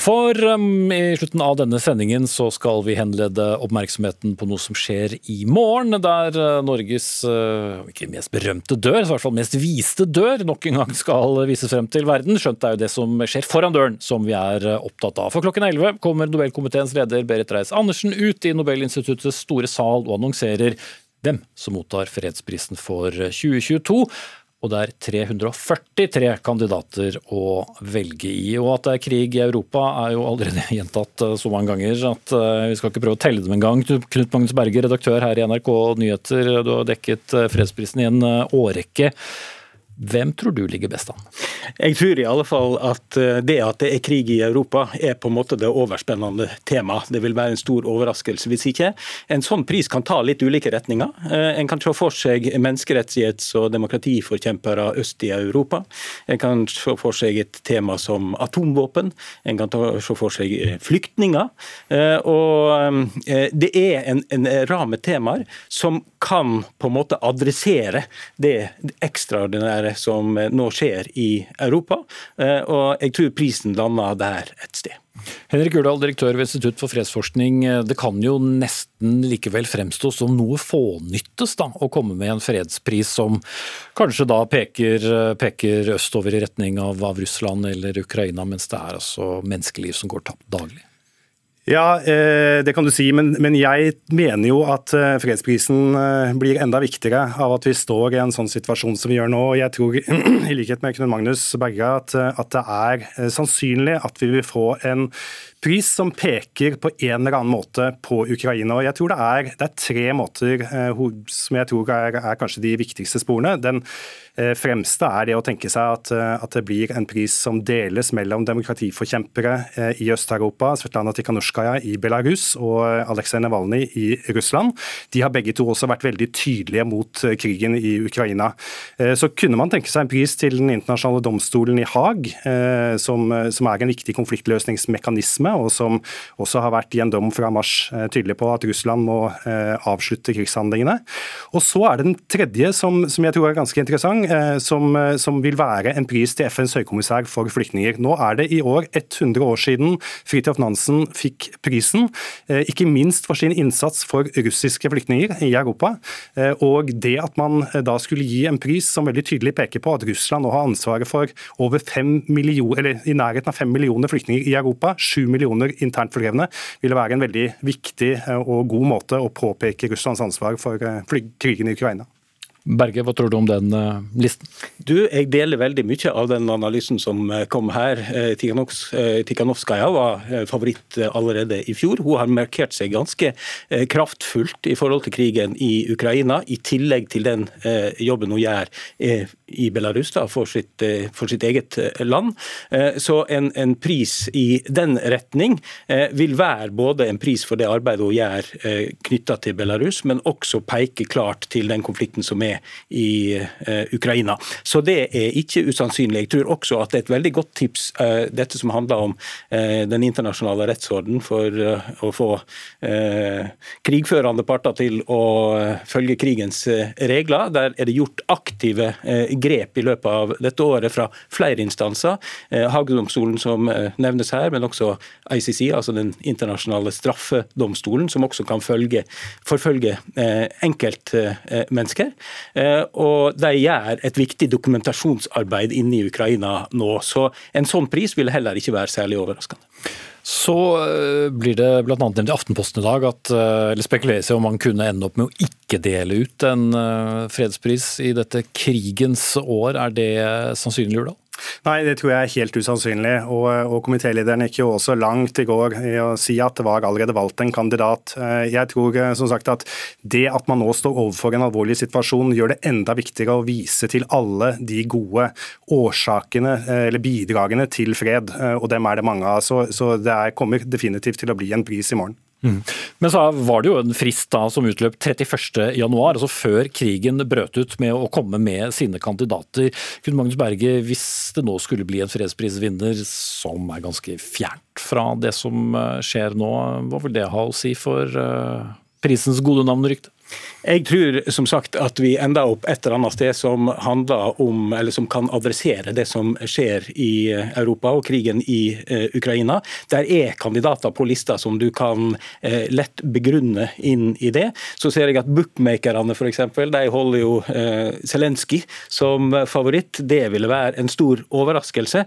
For um, i slutten av denne sendingen så skal vi henlede oppmerksomheten på noe som skjer i morgen, der uh, Norges uh, ikke mest berømte dør, så i hvert fall mest viste dør, nok en gang skal vises frem til verden. Skjønt det er jo det som skjer foran døren som vi er uh, opptatt av. For klokken 11 kommer Nobelkomiteens leder Berit Reiss-Andersen ut i Nobelinstituttets store sal og annonserer hvem som mottar fredsprisen for 2022 og det er 343 kandidater å velge i. Og at det er krig i Europa er jo allerede gjentatt eh, så mange ganger at eh, vi skal ikke prøve å telle dem engang. Knut Magnus Berger, redaktør her i NRK Nyheter, du har dekket eh, fredsprisen i en årrekke. Hvem tror du ligger best an? Jeg tror i alle fall at eh, det at det er krig i Europa er på en måte det overspennende temaet. Det vil være en stor overraskelse hvis ikke. En sånn pris kan ta litt ulike retninger. Eh, en kan se for seg menneskerettighets- og demokratiforkjempere øst i Europa. En kan se for seg et tema som atomvåpen. En kan se for seg eh, flyktninger. Og det er en, en ramme temaer som kan på en måte adressere det ekstraordinære som nå skjer i Europa. Og jeg tror prisen lander der et sted. Henrik Urdal, direktør ved Institutt for fredsforskning. Det kan jo nesten likevel fremstå som noe fånyttes da, å komme med en fredspris som kanskje da peker, peker østover i retning av, av Russland eller Ukraina, mens det er altså menneskeliv som går tapt daglig? Ja, eh, det kan du si, men, men, jeg mener jo at eh, fredsprisen eh, blir enda viktigere av at vi står i en sånn situasjon som vi gjør nå. Jeg tror, i likhet med Knut Magnus Berge, at, at det er sannsynlig at vi vil få en pris som peker på en eller annen måte på Ukraina. Og jeg tror Det er, det er tre måter som jeg tror er, er kanskje de viktigste sporene. Den Eh, fremste er det å tenke seg at, eh, at, det blir en pris som deles mellom demokratiforkjempere eh, i Øst-Europa, Svetlana Tikhanovskaja i Belarus og Aleksej Navalnyj i Russland. De har begge to også vært veldig tydelige mot krigen i Ukraina. Så kunne man tenke seg en pris til Den internasjonale domstolen i Haag, som, som er en viktig konfliktløsningsmekanisme, og som også har vært i en dom fra mars tydelig på at Russland må avslutte krigshandlingene. Og så er det den tredje, som, som jeg tror er ganske interessant, Eh, som, eh, som, vil være en pris til FNs høykommissær for flyktninger. Nå er det i år 100 år siden Fridtjof Nansen fikk prisen, eh, ikke minst for sin innsats for russiske flyktninger i Europa. Og det at man da skulle gi en pris som veldig tydelig peker på at Russland nå har ansvaret for over 5 millioner, eller i nærheten av fem millioner flyktninger i Europa, sju millioner internt fordrevne, ville være en veldig viktig og god måte å påpeke Russlands ansvar for krigen i Ukraina. Berge, hva tror du om den uh, listen? Du, Jeg deler veldig mye av den analysen som eh, kom her. Eh, Tikhanovskaja var favoritt allerede i fjor. Hun har markert seg ganske kraftfullt i forhold til krigen i Ukraina, i tillegg til den jobben hun gjør i Belarus da, for, sitt, for sitt eget land. Så en, en, pris i den retning vil være både en pris for det arbeidet hun gjør knytta til Belarus, men også peke klart til den konflikten som er i uh, Ukraina. Så det er ikke usannsynlig. Jeg tror også at det er et veldig godt tips, uh, dette som handler om uh, den internasjonale rettsorden for å få krigførende parter til å følge krigens regler. Der er det gjort aktive grep i løpet av dette året fra flere instanser. Hagedomstolen som nevnes her, men også ICC, altså den internasjonale straffedomstolen, som også kan følge, forfølge enkeltmennesker. Eh, og de gjør et viktig dokumentasjonsarbeid inne i Ukraina nå. Så en sånn pris vil heller ikke være særlig overraskende. Så eh, blir det bl.a. nevnt i Aftenposten i dag at eh, eller spekuleres i om man kunne ende opp med å ikke dele ut en fredspris i dette krigens år. Er det sannsynlig, Urdal? Nei, det tror jeg er helt usannsynlig. Og, og Komitélederen gikk jo også langt i går i å si at det var allerede valgt en kandidat. Eh, jeg tror eh, som sagt at det at man nå står overfor en alvorlig situasjon, gjør det enda viktigere å vise til alle de gode årsakene eh, eller bidragene til fred, og dem er det mange av. Så, så det er, kommer definitivt til å bli en pris i morgen. Men så var det jo en frist da som utløp 31.1, altså før krigen brøt ut med å komme med sine kandidater. Kunne Magnus Berge, hvis det nå skulle bli en fredsprisvinner som er ganske fjernt fra det som eh, skjer nå, hva vil det ha å si for uh, prisens gode navn og rykte? Jeg tror som sagt at vi ender opp et eller annet sted som handler om, eller som kan adressere det som skjer i Europa og krigen i uh, Ukraina. Der er kandidater på lista som du kan uh, lett begrunne inn i det. Så ser jeg at bookmakerne f.eks. de holder jo uh, Zelenskyj som favoritt. Det ville være en stor overraskelse.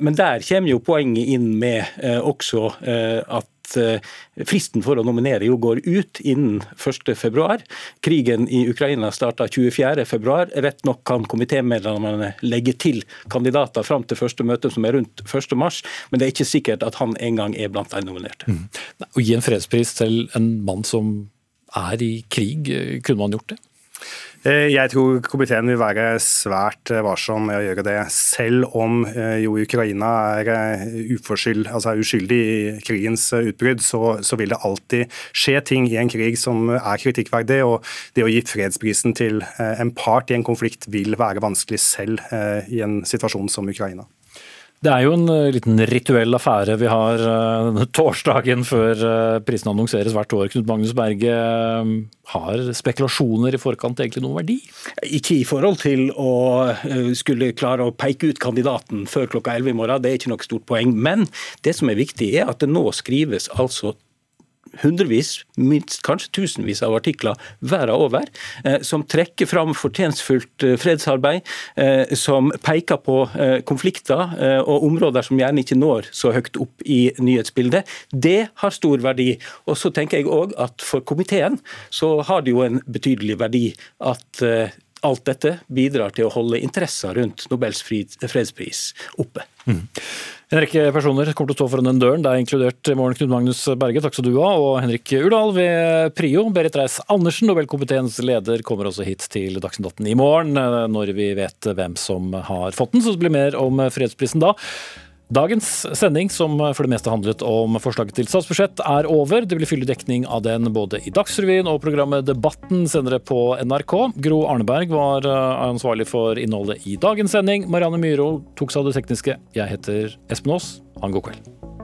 men der kommer jo poenget inn med også at Eh, fristen for å nominere jo går ut innen 1.2. Krigen i Ukraina starta 24.2. Rett nok kan komitémedlemmene legge til kandidater fram til første møte, som er rundt 1.3, men det er ikke sikkert at han engang er blant de nominerte. Mm. Å gi en fredspris til en mann som er i krig, eh, kunne man gjort det? Eh, jeg tror komiteen vil være svært eh, varsom med å gjøre det, selv om eh, jo Ukraina er altså uskyldig i krigens utbrudd. Så, så, vil det alltid skje ting i en krig som er kritikkverdig. og Det å gi fredsprisen til en part i en konflikt vil være vanskelig selv i en situasjon som Ukraina. Det er jo en eh, liten rituell affære vi har uh, torsdagen før prisene prisen annonseres hvert år. Knut Magnus Berge, har spekulasjoner i forkant egentlig noen verdi? Ikke i forhold til å skulle klare å peke ut kandidaten før klokka 11 i morgen, det er ikke noe stort poeng. Men det som er viktig, er at det nå skrives altså hundrevis, minst kanskje tusenvis av artikler verden over, eh, som trekker fram fortjenstfullt eh, fredsarbeid, eh, som peker på konflikter og områder som gjerne ikke når så høyt opp i nyhetsbildet. Det har stor verdi. Og så tenker jeg òg at for komiteen så har det jo en betydelig verdi at alt dette bidrar til å holde interesser rundt Nobels fredspris oppe. Mm. En rekke personer kommer til å stå foran den døren. Det er inkludert i morgen Knut Magnus Berge, takk skal du ha, og Henrik Urdal ved Prio. Berit Reiss-Andersen, Nobelkomiteens leder, kommer også hit til Dagsnytt 18 i morgen, eh, når vi vet hvem som har fått den. Så det blir mer om fredsprisen da. Dagens sending, som for det meste handlet om forslaget til statsbudsjett, er over. Det blir fyldig dekning av den både i Dagsrevyen og programmet Debatten senere på NRK. Gro Arneberg var eh, ansvarlig for innholdet i dagens sending. Marianne Myhro tok seg av det tekniske. Jeg heter Espen Aas. Ha en god kveld.